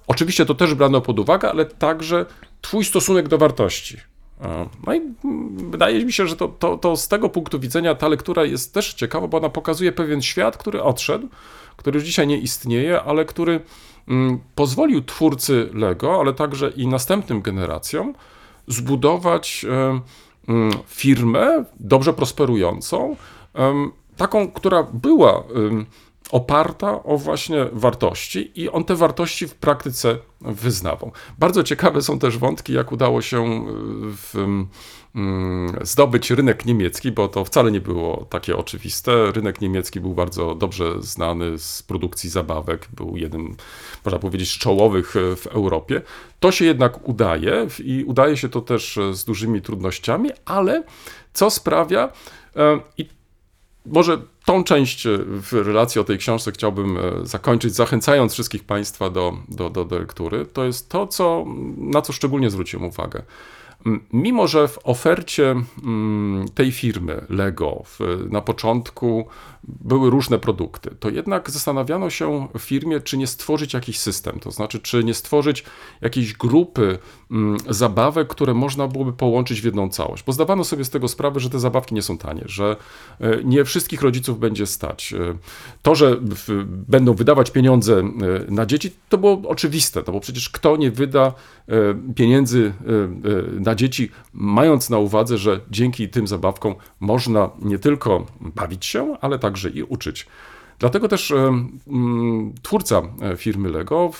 Oczywiście to też brano pod uwagę, ale także Twój stosunek do wartości. No i wydaje mi się, że to, to, to, z tego punktu widzenia ta lektura jest też ciekawa, bo ona pokazuje pewien świat, który odszedł, który już dzisiaj nie istnieje, ale który mm, pozwolił twórcy Lego, ale także i następnym generacjom zbudować e, mm, firmę dobrze prosperującą, taką, która była oparta o właśnie wartości i on te wartości w praktyce wyznawał. Bardzo ciekawe są też wątki, jak udało się e, w, zdobyć rynek niemiecki, bo to wcale nie było takie oczywiste. Rynek niemiecki był bardzo dobrze znany z produkcji zabawek, był jednym, można powiedzieć, z czołowych e, w Europie. To się jednak udaje i udaje się to też z dużymi trudnościami, ale co sprawia, e, i może tą część e, w relacji o tej książce chciałbym e, zakończyć, zachęcając wszystkich Państwa do, do, do lektury. To jest to, co, na co szczególnie zwróciłem uwagę. Mimo, że w ofercie mm, tej firmy Lego na początku były różne produkty, to jednak zastanawiano się w firmie, czy nie stworzyć jakiś system, to znaczy, czy nie stworzyć jakiejś grupy mm, zabawek, które można byłoby połączyć w jedną całość. Bo zdawano sobie z tego sprawę, że te zabawki nie są tanie, że e, nie wszystkich rodziców będzie stać. E, to, że będą wydawać pieniądze e, na dzieci, to było oczywiste, no bo przecież kto nie wyda pieniędzy na dzieci, mając na uwadze, że dzięki tym zabawkom można nie tylko bawić się, ale także także i uczyć. Dlatego też twórca e, firmy Lego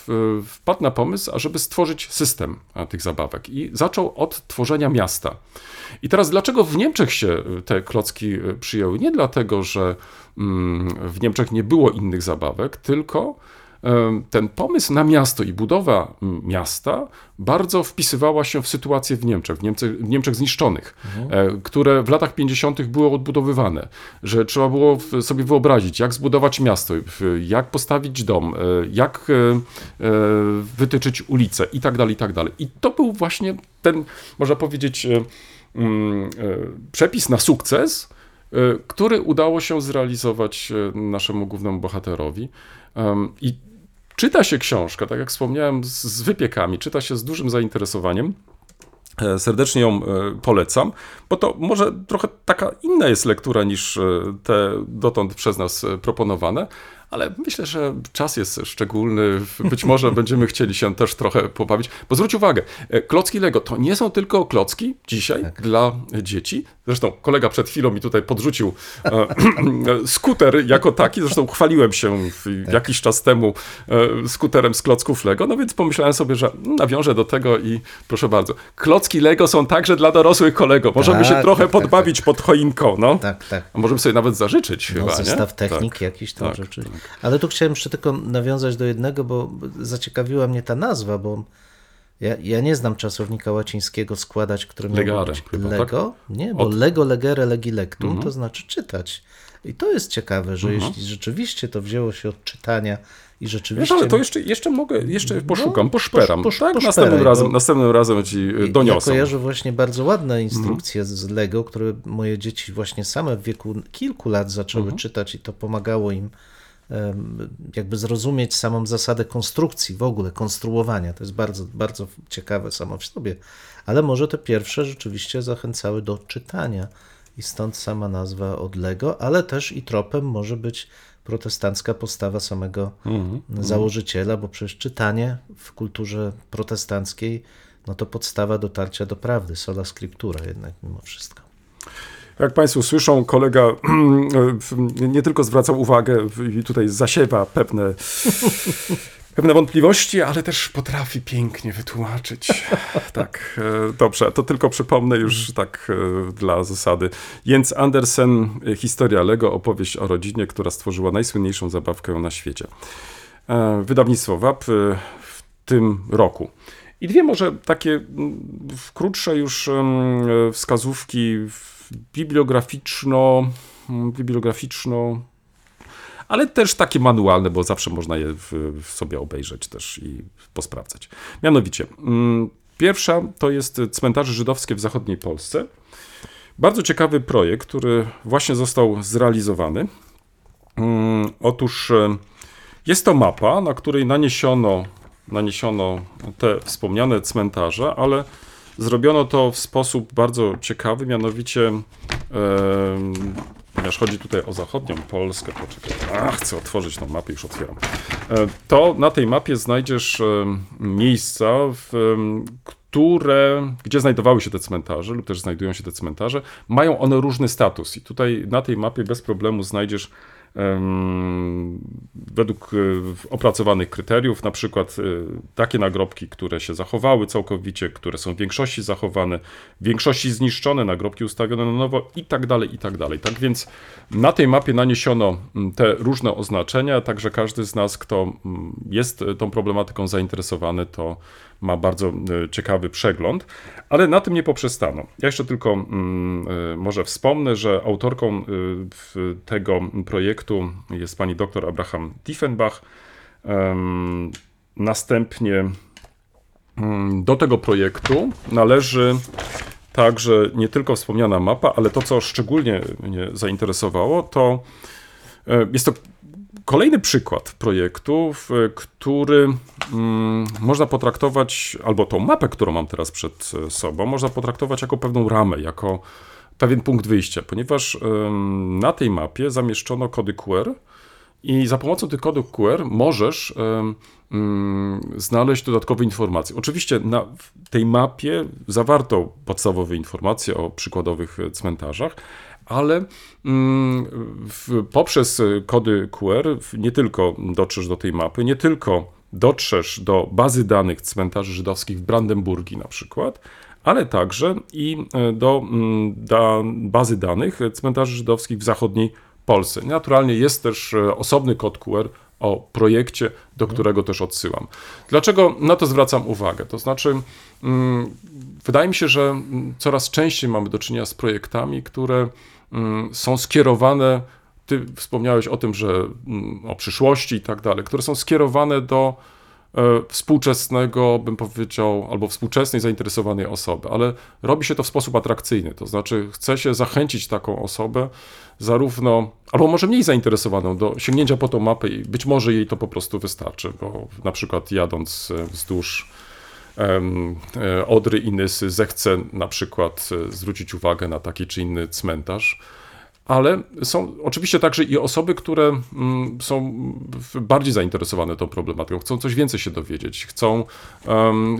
wpadł na pomysł, ażeby stworzyć system e, tych zabawek i zaczął od tworzenia miasta. I teraz dlaczego w Niemczech się e, te klocki przyjęły? Nie dlatego, że mm, w Niemczech nie było innych zabawek, tylko ten pomysł na miasto i budowa m, miasta bardzo wpisywała się w sytuację w Niemczech, w Niemczech, w Niemczech zniszczonych, e, które w latach 50. były odbudowywane, że trzeba było sobie wyobrazić, jak zbudować miasto, jak postawić dom, e, jak e, wytyczyć ulicę i tak dalej, i tak dalej. I to był właśnie ten, można powiedzieć, mm, przepis na sukces, który udało się zrealizować naszemu głównemu bohaterowi. I czyta się książkę, tak jak wspomniałem, z, wypiekami, czyta się z dużym zainteresowaniem. E, Serdecznie ją e, polecam, bo to może trochę taka inna jest lektura niż e, te dotąd przez nas proponowane, ale myślę, że czas jest szczególny. Być może będziemy chcieli się też trochę pobawić. Bo zwróć uwagę, e, klocki Lego to nie są tylko klocki dzisiaj dla dzieci. Zresztą kolega przed chwilą mi tutaj podrzucił e, skuter jako taki. Zresztą chwaliłem się w, jakiś czas temu e, skuterem z klocków Lego, no więc pomyślałem sobie, że nawiążę do tego i proszę bardzo. Klocki Lego są także dla dorosłych kolego. Możemy się Tak, trochę tak, tak, podbawić pod choinką, no. Tak, tak. A możemy sobie nawet zażyczyć No, chyba, nie? zestaw technik Tak. jakiś tam tak, Ale tu chciałem jeszcze tylko nawiązać do jednego, bo zaciekawiła mnie ta nazwa, bo ja, ja nie znam czasownika łacińskiego składać, który miał Legare być chyba, tak? Lego. Nie, bo Od- Mhm. Lego legere legilectum to znaczy czytać. I to jest ciekawe, że jeśli rzeczywiście to wzięło się od czytania i rzeczywiście... ale to jeszcze, jeszcze mogę, jeszcze poszukam, poszperam. posz- tak, poszperaj, następnym, razem, następnym razem ci e, Ja doniosę. kojarzę właśnie bardzo ładne instrukcje z Lego, które moje dzieci właśnie same w wieku kilku lat zaczęły czytać i to pomagało im jakby zrozumieć samą zasadę konstrukcji, w ogóle konstruowania. To jest bardzo, bardzo ciekawe samo w sobie. Ale może te pierwsze rzeczywiście zachęcały do czytania i stąd sama nazwa od Lego, ale też i tropem może być protestancka postawa samego założyciela, bo przecież czytanie w kulturze protestanckiej no to podstawa dotarcia do prawdy, sola scriptura jednak mimo wszystko. Jak Państwo słyszą, kolega nie tylko zwraca uwagę i tutaj zasiewa pewne, pewne wątpliwości, ale też potrafi pięknie wytłumaczyć. Tak, e, dobrze, to tylko przypomnę już tak e, dla zasady. Jens Andersen, Historia Lego, opowieść o rodzinie, która stworzyła najsłynniejszą zabawkę na świecie. E, Wydawnictwo WAP w tym roku. I dwie może takie krótsze już wskazówki bibliograficzno, mm, bibliograficzno, ale też takie manualne, bo zawsze można je w, w sobie obejrzeć też i posprawdzać. Mianowicie, mm, pierwsza to jest cmentarze żydowskie w zachodniej Polsce. Bardzo ciekawy projekt, który właśnie został zrealizowany. Mm, Otóż e, jest to mapa, na której naniesiono, naniesiono te wspomniane cmentarze, ale zrobiono to w sposób bardzo ciekawy, mianowicie ponieważ chodzi tutaj o zachodnią Polskę, poczekaj, a chcę otworzyć tą mapę, już otwieram. E, To na tej mapie znajdziesz miejsca, w, które, gdzie znajdowały się te cmentarze lub też znajdują się te cmentarze, mają one różny status i tutaj na tej mapie bez problemu znajdziesz według e, opracowanych kryteriów, na przykład e, takie nagrobki, które się zachowały całkowicie, które są w większości zachowane, w większości zniszczone, nagrobki ustawione na nowo i tak dalej, i tak dalej. Tak więc na tej mapie naniesiono mm, te różne oznaczenia, także każdy z nas, kto mm, jest tą problematyką zainteresowany, to ma bardzo e, ciekawy przegląd, ale na tym nie poprzestano. Ja jeszcze tylko mm, e, może wspomnę, że autorką e, tego projektu jest pani dr Abraham Tiefenbach. Następnie mm, do tego projektu należy także nie tylko wspomniana mapa, ale to, co szczególnie mnie zainteresowało, to jest to kolejny przykład projektu, w który mm, można potraktować, albo tą mapę, którą mam teraz przed e, sobą, można potraktować jako pewną ramę, jako pewien punkt wyjścia, ponieważ em, na tej mapie zamieszczono kody QR i za pomocą tych kodów QR możesz em, mm, znaleźć dodatkowe informacje. Oczywiście na tej mapie zawarto podstawowe informacje o przykładowych e, cmentarzach, ale mm, poprzez kody QR nie tylko dotrzesz do tej mapy, nie tylko dotrzesz do bazy danych cmentarzy żydowskich w Brandenburgii na przykład, ale także i e, do mm, da, bazy danych cmentarzy żydowskich w zachodniej Polsce. Naturalnie jest też e, osobny kod QR o projekcie, do którego też odsyłam. Dlaczego na to zwracam uwagę? To znaczy, mm, wydaje mi się, że coraz częściej mamy do czynienia z projektami, które są skierowane, ty wspomniałeś o tym, że mm, o przyszłości i tak dalej, które są skierowane do e, współczesnego, bym powiedział, albo współczesnej zainteresowanej osoby, ale robi się to w sposób atrakcyjny, to znaczy chce się zachęcić taką osobę, zarówno, albo może mniej zainteresowaną, do sięgnięcia po tą mapę i być może jej to po prostu wystarczy, bo na przykład jadąc e, wzdłuż Odry i Nysy zechce na przykład e, zwrócić uwagę na taki czy inny cmentarz, ale są oczywiście także i osoby, które mm, są bardziej zainteresowane tą problematyką, chcą coś więcej się dowiedzieć, chcą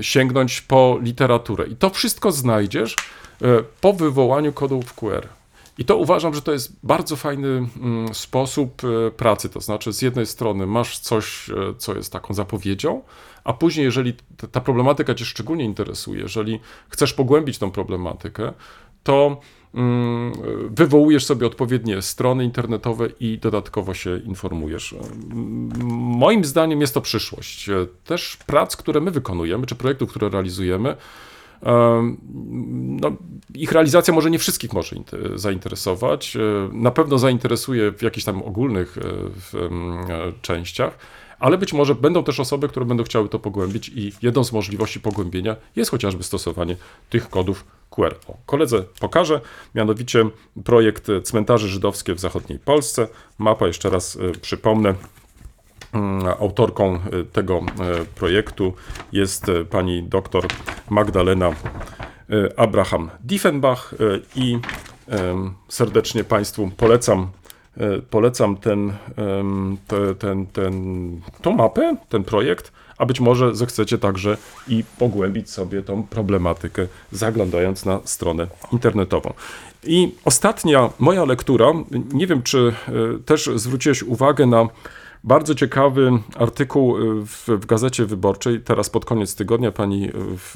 sięgnąć po literaturę. I to wszystko znajdziesz e, po wywołaniu kodów QR. I to uważam, że to jest bardzo fajny mm, sposób e, pracy. To znaczy, z jednej strony masz coś, e, co jest taką zapowiedzią, a później, jeżeli ta, problematyka Cię szczególnie interesuje, jeżeli chcesz pogłębić tą problematykę, to mm, wywołujesz sobie odpowiednie strony internetowe i dodatkowo się informujesz. Mm, Moim zdaniem jest to przyszłość. E, Też prac, które my wykonujemy, czy projektów, które realizujemy, em, no, ich realizacja może nie wszystkich może int- zainteresować. E, Na pewno zainteresuje w jakichś tam ogólnych e, e, częściach, ale być może będą też osoby, które będą chciały to pogłębić i jedną z możliwości pogłębienia jest chociażby stosowanie tych kodów QR. O, koledze pokażę, mianowicie projekt Cmentarzy Żydowskie w zachodniej Polsce. Mapa, jeszcze raz przypomnę, Autorką e, tego e, projektu jest e, pani doktor Magdalena Abraham Diefenbach i serdecznie Państwu polecam, polecam ten, ten, ten, tą mapę, ten projekt, a być może zechcecie także i pogłębić sobie tą problematykę, zaglądając na stronę internetową. I ostatnia moja lektura, nie wiem czy też zwróciłeś uwagę na bardzo ciekawy artykuł y, w, w Gazecie Wyborczej, teraz pod koniec tygodnia pani y, w,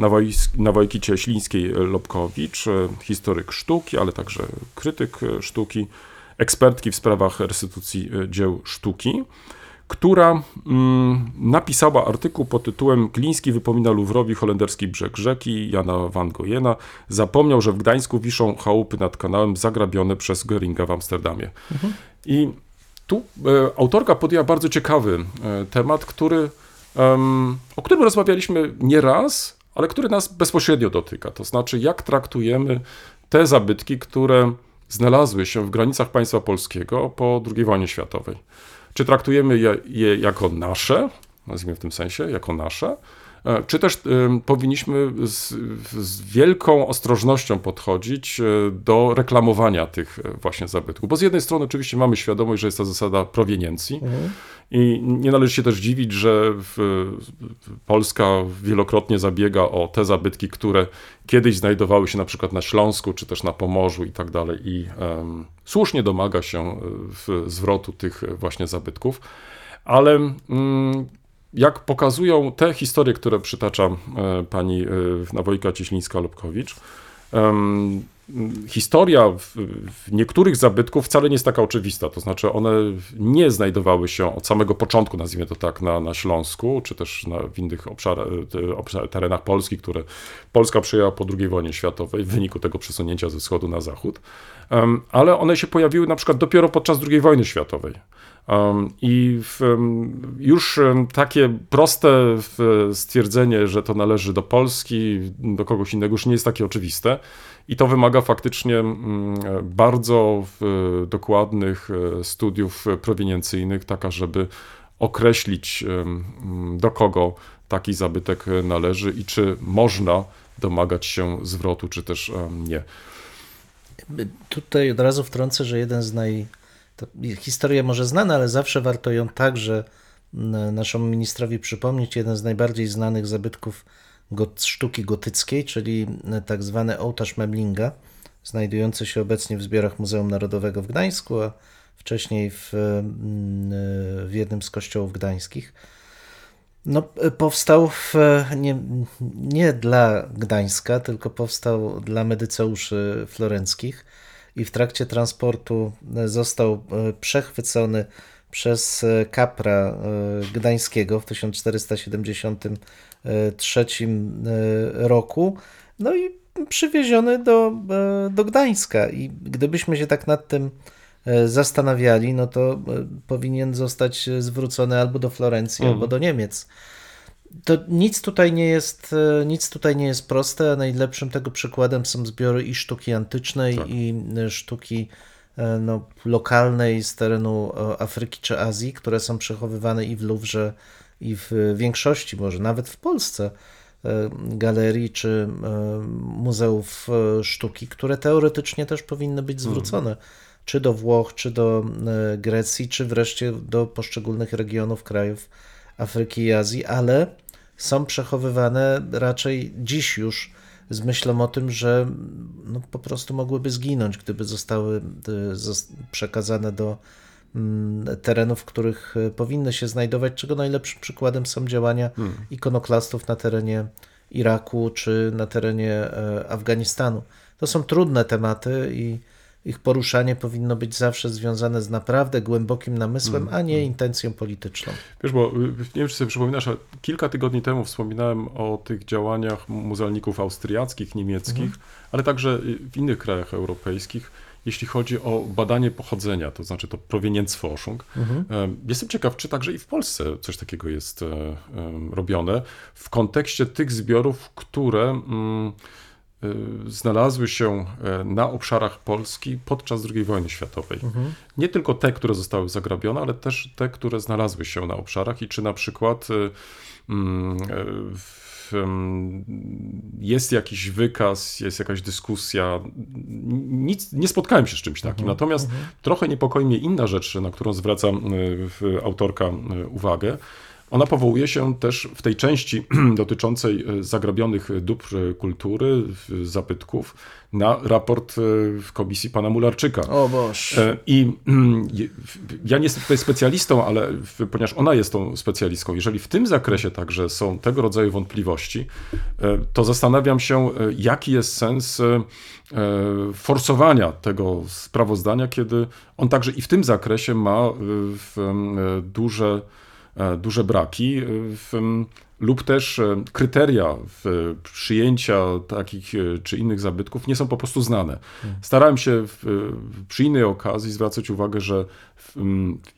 Nawojs- Nawojki Cieślińskiej-Lobkowicz, y, historyk sztuki, ale także krytyk sztuki, ekspertki w sprawach restytucji dzieł sztuki, która mm, napisała artykuł pod tytułem Gliński wypomina Luwrowi holenderski brzeg rzeki Jana van Goyena. Zapomniał, że w Gdańsku wiszą chałupy nad kanałem zagrabione przez Göringa w Amsterdamie. I tu e, autorka podjęła bardzo ciekawy e, temat, który, o którym rozmawialiśmy nie raz, ale który nas bezpośrednio dotyka. To znaczy, jak traktujemy te zabytki, które znalazły się w granicach państwa polskiego po II wojnie światowej. Czy traktujemy je, je jako nasze, nazwijmy w tym sensie, jako nasze, czy też powinniśmy z, z wielką ostrożnością podchodzić e, do reklamowania tych e, właśnie zabytków? Bo z jednej strony oczywiście mamy świadomość, że jest to zasada proweniencji i nie należy się też dziwić, że Polska wielokrotnie zabiega o te zabytki, które kiedyś znajdowały się na przykład na Śląsku, czy też na Pomorzu i tak dalej i em, słusznie domaga się e, zwrotu tych właśnie zabytków. Ale mm, jak pokazują te historie, które przytacza e, pani e, Nawojka Cieślińska-Lubkowicz, historia w, niektórych zabytków wcale nie jest taka oczywista. To znaczy, one nie znajdowały się od samego początku, nazwijmy to tak, na, na Śląsku, czy też na, w innych obszarach, te- obszar, terenach Polski, które Polska przyjęła po II wojnie światowej w wyniku tego przesunięcia ze wschodu na zachód. Ale one się pojawiły na przykład dopiero podczas II wojny światowej. I już takie proste stwierdzenie, że to należy do Polski, do kogoś innego, już nie jest takie oczywiste. I to wymaga faktycznie mm, bardzo dokładnych e, studiów proweniencyjnych, taka, żeby określić, do kogo taki zabytek należy i czy można domagać się zwrotu, czy też nie. Tutaj od razu wtrącę, że jeden z naj. To historia może znana, ale zawsze warto ją także n- naszemu ministrowi przypomnieć. Jeden z najbardziej znanych zabytków got, sztuki gotyckiej, czyli tak zwany ołtarz Memlinga, znajdujący się obecnie w zbiorach Muzeum Narodowego w Gdańsku, a wcześniej w, mm, w jednym z kościołów gdańskich. No, powstał w, nie, nie dla Gdańska, tylko powstał dla medyceuszy florenckich i w trakcie transportu został e, przechwycony przez e, kapra e, gdańskiego w 1473 e, roku, no i przywieziony do, e, do Gdańska. I gdybyśmy się tak nad tym e, zastanawiali, no to e, powinien zostać zwrócony albo do Florencji, albo do Niemiec. To nic tutaj nie jest, e, nic tutaj nie jest proste, najlepszym tego przykładem są zbiory i sztuki antycznej, i e, sztuki e, no, lokalnej z terenu Afryki czy Azji, które są przechowywane i w Louvre, i w większości, może nawet w Polsce, galerii czy muzeów sztuki, które teoretycznie też powinny być zwrócone. Czy do Włoch, czy do Grecji, czy wreszcie do poszczególnych regionów krajów Afryki i Azji, ale są przechowywane raczej dziś już z myślą o tym, że no, po prostu mogłyby zginąć, gdyby zostały y, przekazane do mm, terenów, w których y, powinny się znajdować, czego najlepszym przykładem są działania ikonoklastów na terenie Iraku czy na terenie e, Afganistanu. To są trudne tematy i ich poruszanie powinno być zawsze związane z naprawdę głębokim namysłem, a nie intencją polityczną. Wiesz, bo y, nie wiem, czy sobie przypominasz, ale kilka tygodni temu wspominałem o tych działaniach muzealników austriackich, niemieckich, ale także y, w innych krajach europejskich, jeśli chodzi o badanie pochodzenia, to znaczy to prowenienzforschung. Em, Jestem ciekaw, czy także i w Polsce coś takiego jest e, robione w kontekście tych zbiorów, które mm, znalazły się e, na obszarach Polski podczas II wojny światowej. Nie tylko te, które zostały zagrabione, ale też te, które znalazły się na obszarach i czy na przykład y, mm, e, jest jakiś wykaz, jest jakaś dyskusja. Nic, nie spotkałem się z czymś takim. Natomiast trochę niepokoi mnie inna rzecz, na którą zwraca y, autorka y, uwagę. Ona powołuje się też w tej części dotyczącej e, zagrabionych dóbr e, kultury, zabytków, na raport e, w komisji pana Mularczyka. O Boż. E, I mm, ja nie jestem tutaj specjalistą, ale ponieważ ona jest tą specjalistką, jeżeli w tym zakresie także są tego rodzaju wątpliwości, to zastanawiam się, jaki jest sens forsowania tego sprawozdania, kiedy on także i w tym zakresie ma duże, duże braki. e, lub też e, kryteria przyjęcia takich e, czy innych zabytków nie są po prostu znane. Starałem się przy innej okazji zwracać uwagę, że w,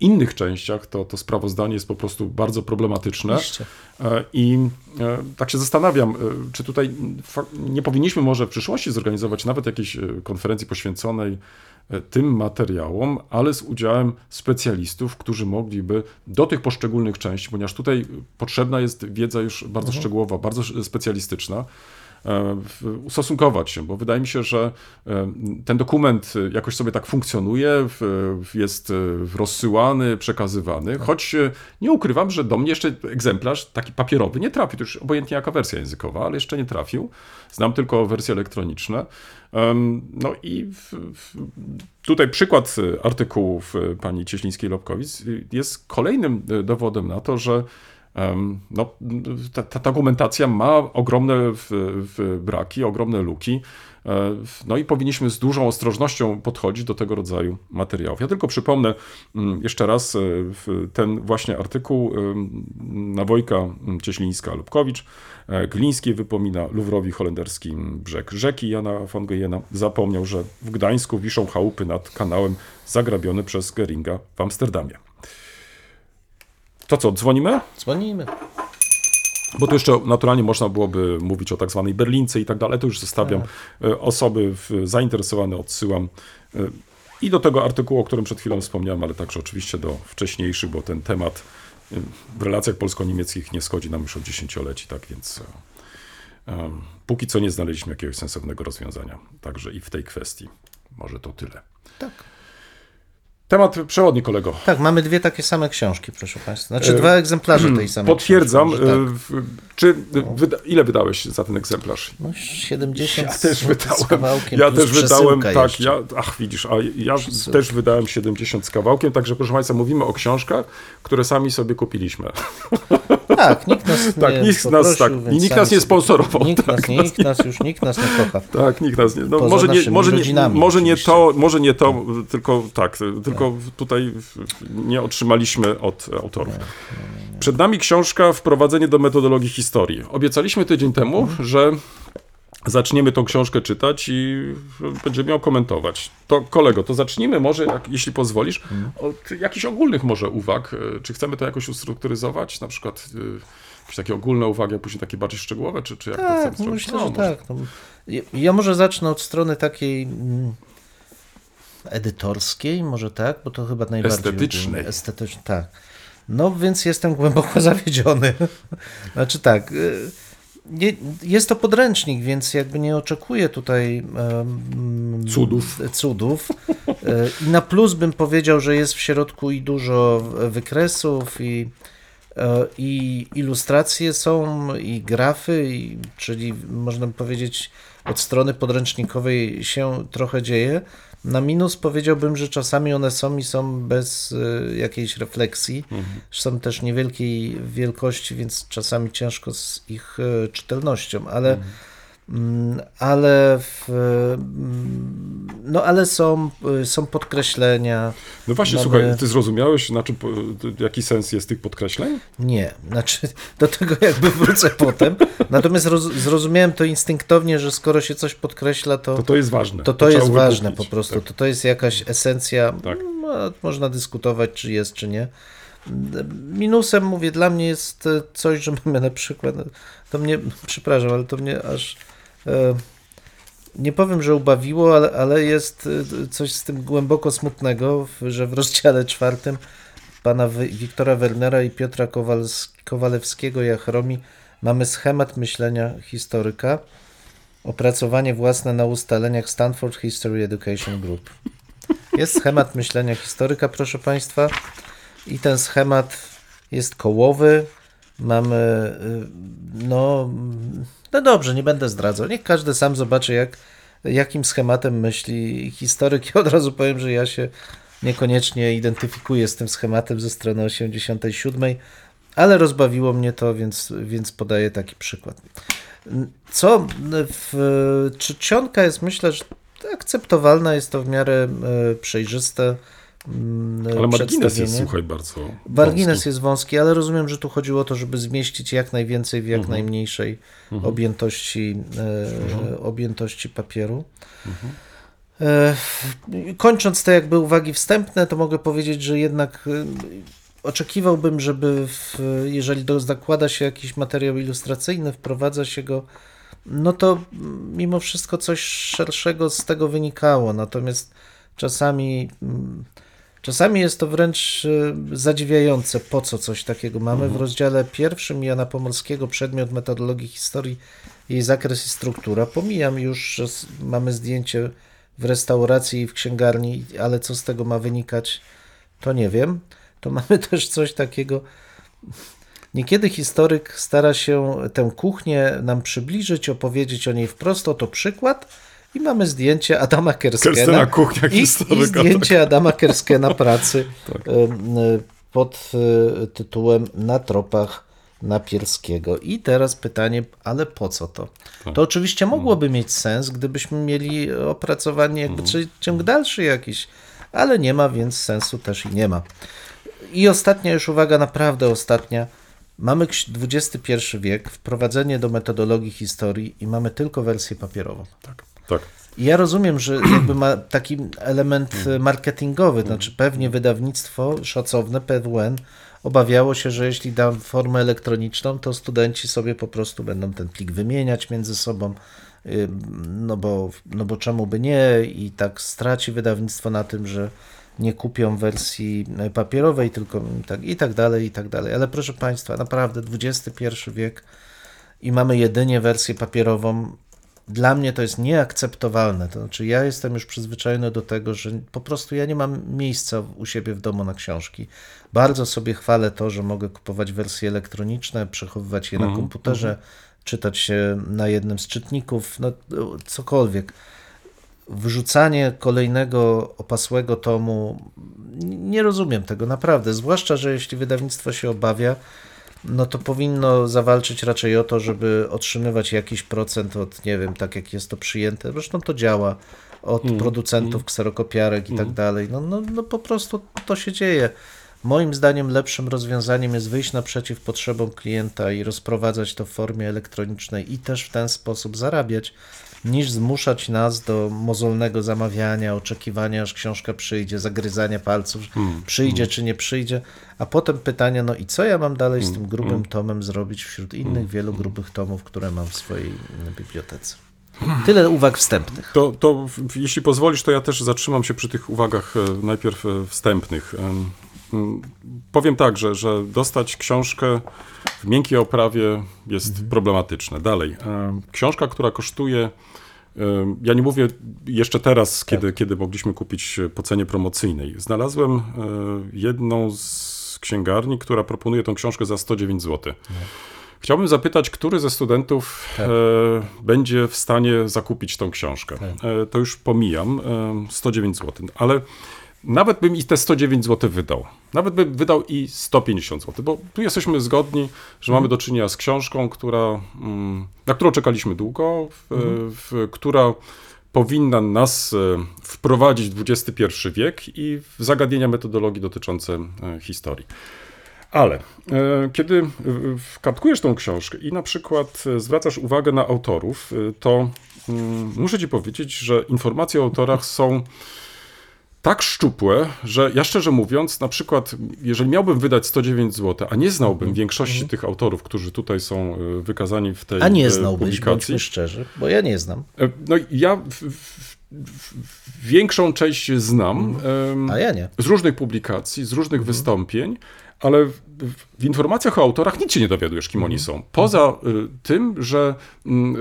innych częściach to, to sprawozdanie jest po prostu bardzo problematyczne. Oczywiście. E, I e, tak się zastanawiam, e, czy tutaj nie powinniśmy może w przyszłości zorganizować nawet jakiejś e, konferencji poświęconej e, tym materiałom, ale z udziałem specjalistów, którzy mogliby do tych poszczególnych części, ponieważ tutaj potrzebna jest wiedza już bardzo szczegółowa, bardzo specjalistyczna, e, ustosunkować się, bo wydaje mi się, że e, ten dokument e, jakoś sobie tak funkcjonuje, jest e, rozsyłany, przekazywany, choć e, nie ukrywam, że do mnie jeszcze egzemplarz taki papierowy nie trafił, to już obojętnie jaka wersja językowa, ale jeszcze nie trafił. Znam tylko wersje elektroniczne. No i w, w, tutaj przykład artykułów e, pani Cieślińskiej-Lobkowic e, jest kolejnym e, dowodem na to, że no, ta, ta dokumentacja ma ogromne w, w braki, ogromne luki. E, No i powinniśmy z dużą ostrożnością podchodzić do tego rodzaju materiałów. Ja tylko przypomnę mm, jeszcze raz e, ten właśnie artykuł em, Nawojka Cieślińska-Lubkowicz. E, Gliński wypomina Luwrowi holenderski brzeg rzeki Jana von Geyena. Zapomniał, że w Gdańsku wiszą chałupy nad kanałem zagrabiony przez Geringa w Amsterdamie. To co, dzwonimy? Dzwonimy. Bo tu jeszcze naturalnie można byłoby mówić o tak zwanej Berlince i tak dalej. To już zostawiam. E, Osoby zainteresowane odsyłam. E, I do tego artykułu, o którym przed chwilą wspomniałem, ale także oczywiście do wcześniejszych, bo ten temat e, w relacjach polsko-niemieckich nie schodzi nam już od dziesięcioleci, tak więc póki co nie znaleźliśmy jakiegoś sensownego rozwiązania. Także i w tej kwestii. Może to tyle. Tak. Temat przewodni, kolego. Tak, mamy dwie takie same książki, proszę Państwa. Znaczy dwa egzemplarze tej samej Potwierdzam. książki. może e, Czy wyda, ile wydałeś za ten egzemplarz? Tak. No 70 Ja też z wydałem. kawałkiem Ja też wydałem, tak, jeszcze. ja, ach widzisz, a ja Przesyłka. też wydałem 70 z kawałkiem, także proszę Państwa, mówimy o książkach, które sami sobie kupiliśmy. Tak, nikt nas nie Tak, nikt nas, tak, nikt nas nie sobie- sponsorował. Nikt nas tak, nie, nikt nas już, nikt nas nie kocha. Tak, nikt nas nie. No, Poza może nie, może nie, może nie to, może nie to, tylko tak, tylko tutaj nie otrzymaliśmy od autorów. Przed nami książka Wprowadzenie do metodologii historii. Obiecaliśmy tydzień temu, Mhm. że zaczniemy tą książkę czytać i będziemy ją komentować. To kolego, to zacznijmy może, jak, jeśli pozwolisz, Mhm. od jakichś ogólnych może uwag. E, Czy chcemy to jakoś ustrukturyzować? Na przykład y, jakieś takie ogólne uwagi, a później takie bardziej szczegółowe, czy, czy jak to chcemy Tak, no zrobić? myślę, No, że może. tak. No, ja- ja może zacznę od strony takiej mm, edytorskiej, może tak, bo to chyba najbardziej Estetycznej. Estetycznej. tak. No więc jestem głęboko zawiedziony. znaczy tak, y, nie, jest to podręcznik, więc jakby nie oczekuję tutaj em, Cudów. cudów. Y, I na plus bym powiedział, że jest w środku i dużo wykresów i E, I ilustracje są, i grafy, i, czyli można powiedzieć, od strony podręcznikowej się trochę dzieje. Na minus powiedziałbym, że czasami one są i są bez e, jakiejś refleksji. Są też niewielkiej wielkości, więc czasami ciężko z ich e, czytelnością, ale. Mm, Ale, w, mm, no ale są, są podkreślenia. No właśnie, Mamy- słuchaj, ty zrozumiałeś, na czym, jaki sens jest tych podkreśleń? Nie, znaczy do tego jakby wrócę potem. Natomiast roz, zrozumiałem to instynktownie, że skoro się coś podkreśla, to To to jest ważne. to, to trzeba jest ważne po prostu. tak. To, to jest jakaś esencja. Tak. No, można dyskutować, czy jest, czy nie. Minusem, mówię, dla mnie jest e, coś, że mamy na przykład, to mnie, przepraszam, ale to mnie aż nie powiem, że ubawiło, ale, ale jest e, coś z tym głęboko smutnego, że w rozdziale czwartym pana Wiktora Wernera i Piotra Kowalewskiego Jachromi mamy schemat myślenia historyka, opracowanie własne na ustaleniach Stanford History Education Group. Jest schemat myślenia historyka, proszę Państwa, i ten schemat jest kołowy. Mamy, y, no, no dobrze, nie będę zdradzał. Niech każdy sam zobaczy, jak, jakim schematem myśli historyk. Ja od razu powiem, że ja się niekoniecznie identyfikuję z tym schematem ze strony 87, ale rozbawiło mnie to, więc, więc podaję taki przykład. Co w czcionka jest, myślę, że akceptowalna, jest to w miarę e, przejrzyste. Mm, Ale margines jest, słuchaj, bardzo Margines wąski. jest wąski, ale rozumiem, że tu chodziło o to, żeby zmieścić jak najwięcej w jak Mhm. najmniejszej objętości, e, objętości papieru. E, kończąc te jakby uwagi wstępne, to mogę powiedzieć, że jednak e, oczekiwałbym, żeby w, jeżeli zakłada się jakiś materiał ilustracyjny, wprowadza się go, no to mimo wszystko coś szerszego z tego wynikało. Natomiast czasami mm, Czasami jest to wręcz e, zadziwiające, po co coś takiego mamy. W rozdziale pierwszym Jana Pomorskiego przedmiot metodologii historii, jej zakres i struktura. Pomijam już, że mamy zdjęcie w restauracji i w księgarni, ale co z tego ma wynikać, to nie wiem. To mamy też coś takiego. Niekiedy historyk stara się tę kuchnię nam przybliżyć, opowiedzieć o niej wprost. Oto przykład. I mamy zdjęcie Adama Kerskena. Kerstena kuchnia I. I zdjęcie Adama Kerskena pracy Tak. pod e, tytułem Na tropach Napierskiego. I teraz pytanie, ale po co to? Tak. To oczywiście mogłoby mieć sens, gdybyśmy mieli opracowanie jakby Mhm. ciąg dalszy jakiś, ale nie ma, więc sensu też i nie ma. I ostatnia już uwaga, naprawdę ostatnia. Mamy XXI wiek, wprowadzenie do metodologii historii i mamy tylko wersję papierową. Tak, tak. Ja rozumiem, że jakby ma taki element e, marketingowy, znaczy pewnie wydawnictwo szacowne, PWN, obawiało się, że jeśli dam formę elektroniczną, to studenci sobie po prostu będą ten plik wymieniać między sobą, y, no bo, no bo czemu by nie i tak straci wydawnictwo na tym, że nie kupią wersji e, papierowej, tylko tak, i tak dalej, i tak dalej. Ale proszę Państwa, naprawdę XXI wiek i mamy jedynie wersję papierową, dla mnie to jest nieakceptowalne. To znaczy, ja jestem już przyzwyczajony do tego, że po prostu ja nie mam miejsca u siebie w domu na książki. Bardzo sobie chwalę to, że mogę kupować wersje elektroniczne, przechowywać je na komputerze, czytać się na jednym z czytników, no cokolwiek. Wrzucanie kolejnego opasłego tomu, nie rozumiem tego naprawdę. Zwłaszcza, że jeśli wydawnictwo się obawia, no to powinno zawalczyć raczej o to, żeby otrzymywać jakiś procent od, nie wiem, tak jak jest to przyjęte. Zresztą to działa od producentów kserokopiarek i tak dalej. No, no, no po prostu to się dzieje. Moim zdaniem lepszym rozwiązaniem jest wyjść naprzeciw potrzebom klienta i rozprowadzać to w formie elektronicznej i też w ten sposób zarabiać, niż zmuszać nas do mozolnego zamawiania, oczekiwania, aż książka przyjdzie, zagryzania palców, przyjdzie czy nie przyjdzie, a potem pytanie, no i co ja mam dalej z tym grubym tomem zrobić wśród innych wielu grubych tomów, które mam w swojej mm, bibliotece. Tyle uwag wstępnych. To, to jeśli pozwolisz, to ja też zatrzymam się przy tych uwagach e, najpierw e, wstępnych. Mm, Powiem tak, że, że dostać książkę w miękkiej oprawie jest problematyczne. Dalej, em, książka, która kosztuje, em, ja nie mówię jeszcze teraz, kiedy, kiedy mogliśmy kupić po cenie promocyjnej. Znalazłem e, jedną z księgarni, która proponuje tą książkę za 109 zł. Chciałbym zapytać, który ze studentów e, będzie w stanie zakupić tą książkę. E, to już pomijam, e, 109 zł, ale nawet bym i te 109 zł wydał. Nawet bym wydał i 150 zł, bo tu jesteśmy zgodni, że mamy do czynienia z książką, która, mm, na którą czekaliśmy długo, w, w, która powinna nas e, wprowadzić w XXI wiek i w zagadnienia metodologii dotyczące e, historii. Ale e, kiedy wkartkujesz tą książkę i na przykład zwracasz uwagę na autorów, to mm, muszę ci powiedzieć, że informacje o autorach są tak szczupłe, że ja szczerze mówiąc, na przykład, jeżeli miałbym wydać 109 zł, a nie znałbym większości tych autorów, którzy tutaj są e, wykazani w tej Mhm. A nie e, znałbyś, publikacji, bądźmy szczerzy, bo ja nie znam. e, no ja w, w, w, większą część znam. Mhm. A ja nie. z różnych publikacji, z różnych Mhm. wystąpień, ale w, w, informacjach o autorach nic się nie dowiadujesz, kim Mhm. oni są. Poza y, tym, że mm,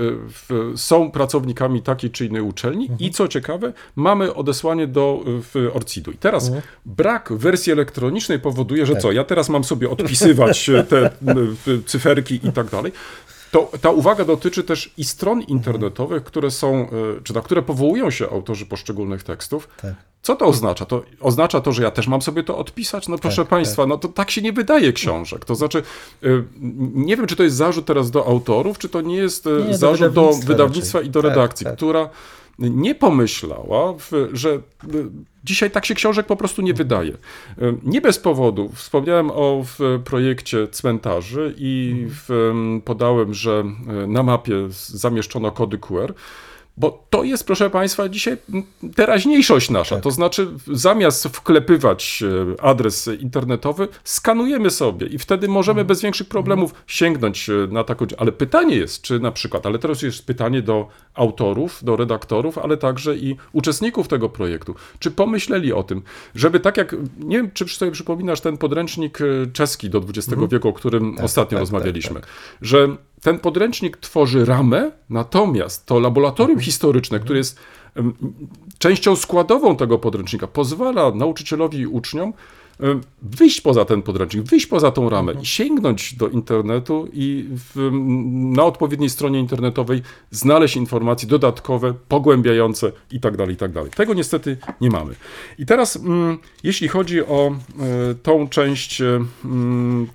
y, są pracownikami takiej czy innej uczelni Mhm. i co ciekawe, mamy odesłanie do Orcidu. I teraz Mhm. brak wersji elektronicznej powoduje, że Tak. co, ja teraz mam sobie odpisywać y, te cyferki i tak dalej. To, ta uwaga dotyczy też i stron internetowych, które są, y, czy na które powołują się autorzy poszczególnych tekstów. Tak. Co to oznacza? To oznacza to, że ja też mam sobie to odpisać? No proszę Państwa, no to tak się nie wydaje książek. To znaczy, y, nie wiem, czy to jest zarzut teraz do autorów, czy to nie jest y, Nie, do zarzut do wydawnictwa wydawnictwa raczej. i do Tak, redakcji, tak. która nie pomyślała, że y, dzisiaj tak się książek po prostu nie wydaje. Y, Nie bez powodu. Wspomniałem o w projekcie cmentarzy i Mhm. podałem, że na mapie zamieszczono kody QR. Bo to jest, proszę Państwa, dzisiaj teraźniejszość nasza. Tak. To znaczy, zamiast wklepywać e, adres internetowy, skanujemy sobie i wtedy możemy Mhm. bez większych problemów sięgnąć e, na taką. Ale pytanie jest, czy na przykład, ale teraz jest pytanie do autorów, do redaktorów, ale także i uczestników tego projektu. Czy pomyśleli o tym, żeby tak jak, nie wiem, czy sobie przypominasz ten podręcznik e, czeski do XX wieku, o którym ostatnio tak, rozmawialiśmy, że ten podręcznik tworzy ramę, natomiast to laboratorium historyczne, które jest em, częścią składową tego podręcznika, pozwala nauczycielowi i uczniom wyjść poza ten podręcznik, wyjść poza tą ramę i sięgnąć do internetu i w, na odpowiedniej stronie internetowej znaleźć informacje dodatkowe, pogłębiające i tak dalej, i tak dalej. Tego niestety nie mamy. I teraz, mm, jeśli chodzi o e, tą część e, mm,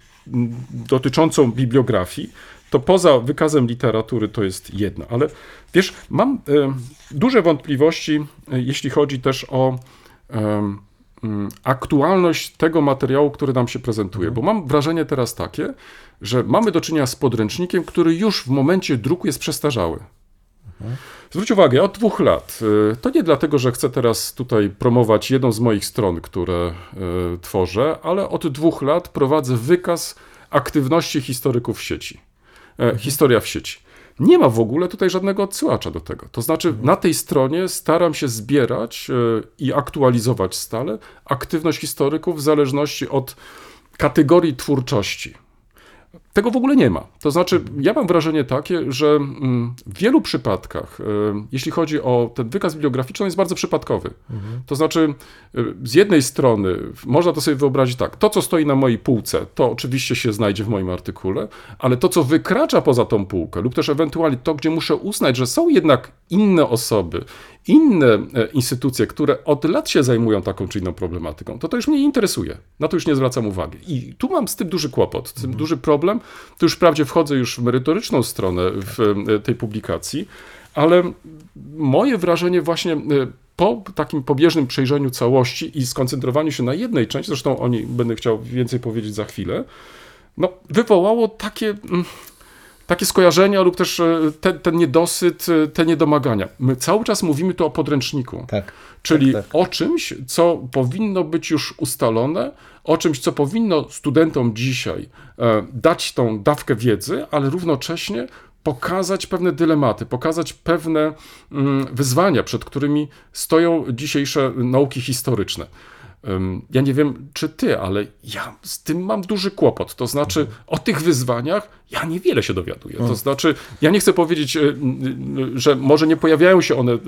dotyczącą bibliografii, to poza wykazem literatury to jest jedno, ale wiesz, mam e, duże wątpliwości, e, jeśli chodzi też o e, mm, aktualność tego materiału, który nam się prezentuje, bo mam wrażenie teraz takie, że mamy do czynienia z podręcznikiem, który już w momencie druku jest przestarzały. Zwróć uwagę, od dwóch lat, y, to nie dlatego, że chcę teraz tutaj promować jedną z moich stron, które y, tworzę, ale od dwóch lat prowadzę wykaz aktywności historyków w sieci. E, Historia w sieci. Nie ma w ogóle tutaj żadnego odsyłacza do tego. To znaczy, na tej stronie staram się zbierać y, i aktualizować stale aktywność historyków w zależności od kategorii twórczości. Tego w ogóle nie ma. To znaczy, ja mam wrażenie takie, że mm, w wielu przypadkach, e, jeśli chodzi o ten wykaz bibliograficzny, on jest bardzo przypadkowy. To znaczy, e, z jednej strony można to sobie wyobrazić tak, to co stoi na mojej półce, to oczywiście się znajdzie w moim artykule, ale to co wykracza poza tą półkę, lub też ewentualnie to, gdzie muszę uznać, że są jednak inne osoby, inne e, instytucje, które od lat się zajmują taką czy inną problematyką, to to już mnie nie interesuje. Na to już nie zwracam uwagi. I tu mam z tym duży kłopot, z tym duży problem. Tu już wprawdzie wchodzę już w merytoryczną stronę w e, tej publikacji, ale moje wrażenie właśnie e, po takim pobieżnym przejrzeniu całości i skoncentrowaniu się na jednej części, zresztą o niej będę chciał więcej powiedzieć za chwilę, no, wywołało takie, mm, takie skojarzenia lub też e, te, ten niedosyt, e, te niedomagania. My cały czas mówimy tu o podręczniku. Tak. Czyli tak, tak. o czymś, co powinno być już ustalone, o czymś, co powinno studentom dzisiaj e, dać tą dawkę wiedzy, ale równocześnie pokazać pewne dylematy, pokazać pewne mm, wyzwania, przed którymi stoją dzisiejsze nauki historyczne. Ja nie wiem, czy ty, ale ja z tym mam duży kłopot. To znaczy, o tych wyzwaniach ja niewiele się dowiaduję. To znaczy, ja nie chcę powiedzieć, y, że może nie pojawiają się one y,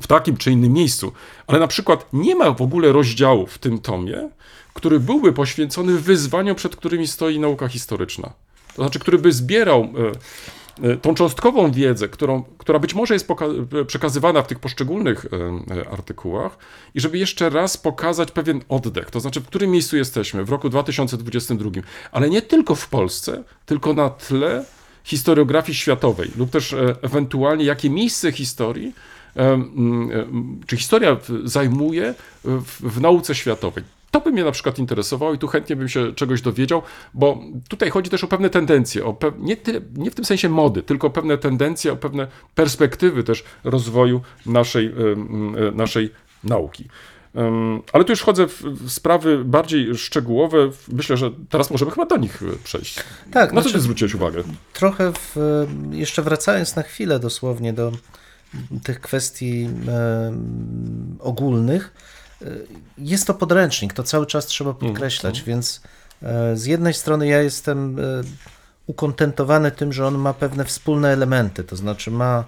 w takim czy innym miejscu, ale na przykład nie ma w ogóle rozdziału w tym tomie, który byłby poświęcony wyzwaniom, przed którymi stoi nauka historyczna. To znaczy, który by zbierał e, e, tą cząstkową wiedzę, którą, która być może jest poka- przekazywana w tych poszczególnych e, e, artykułach, i żeby jeszcze raz pokazać pewien oddech, to znaczy, w którym miejscu jesteśmy w roku 2022, ale nie tylko w Polsce, tylko na tle historiografii światowej, lub też e, ewentualnie jakie miejsce historii e, e, czy historia zajmuje w, w nauce światowej. To by mnie na przykład interesowało i tu chętnie bym się czegoś dowiedział, bo tutaj chodzi też o pewne tendencje, o pe- nie, tyle, nie w tym sensie mody, tylko o pewne tendencje, o pewne perspektywy też rozwoju naszej, e, naszej nauki. Ale tu już wchodzę w, sprawy bardziej szczegółowe. Myślę, że teraz możemy chyba do nich e, przejść. Tak, Na co znaczy- ty zwróciłeś uwagę? Trochę w, jeszcze wracając na chwilę dosłownie do tych kwestii ogólnych, e, jest to podręcznik, to cały czas trzeba podkreślać, więc e, z jednej strony ja jestem e, ukontentowany tym, że on ma pewne wspólne elementy, to znaczy ma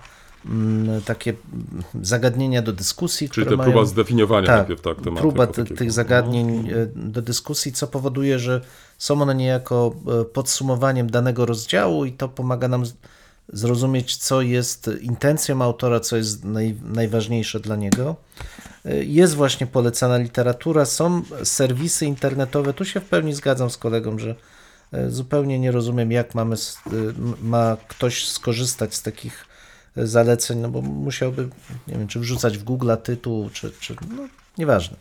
mm, takie mm, zagadnienia do dyskusji, Czyli ta mają... próba zdefiniowania Tak, najpierw tak, próba tych zagadnień e, do dyskusji, co powoduje, że są one niejako podsumowaniem danego rozdziału i to pomaga nam zrozumieć, co jest intencją autora, co jest naj, najważniejsze dla niego. E, Jest właśnie polecana literatura, są serwisy internetowe. Tu się w pełni zgadzam z kolegą, że e, zupełnie nie rozumiem, jak mamy, m- ma ktoś skorzystać z takich zaleceń, no bo musiałby, nie wiem, czy wrzucać w Google tytuł, czy, czy no, nieważne.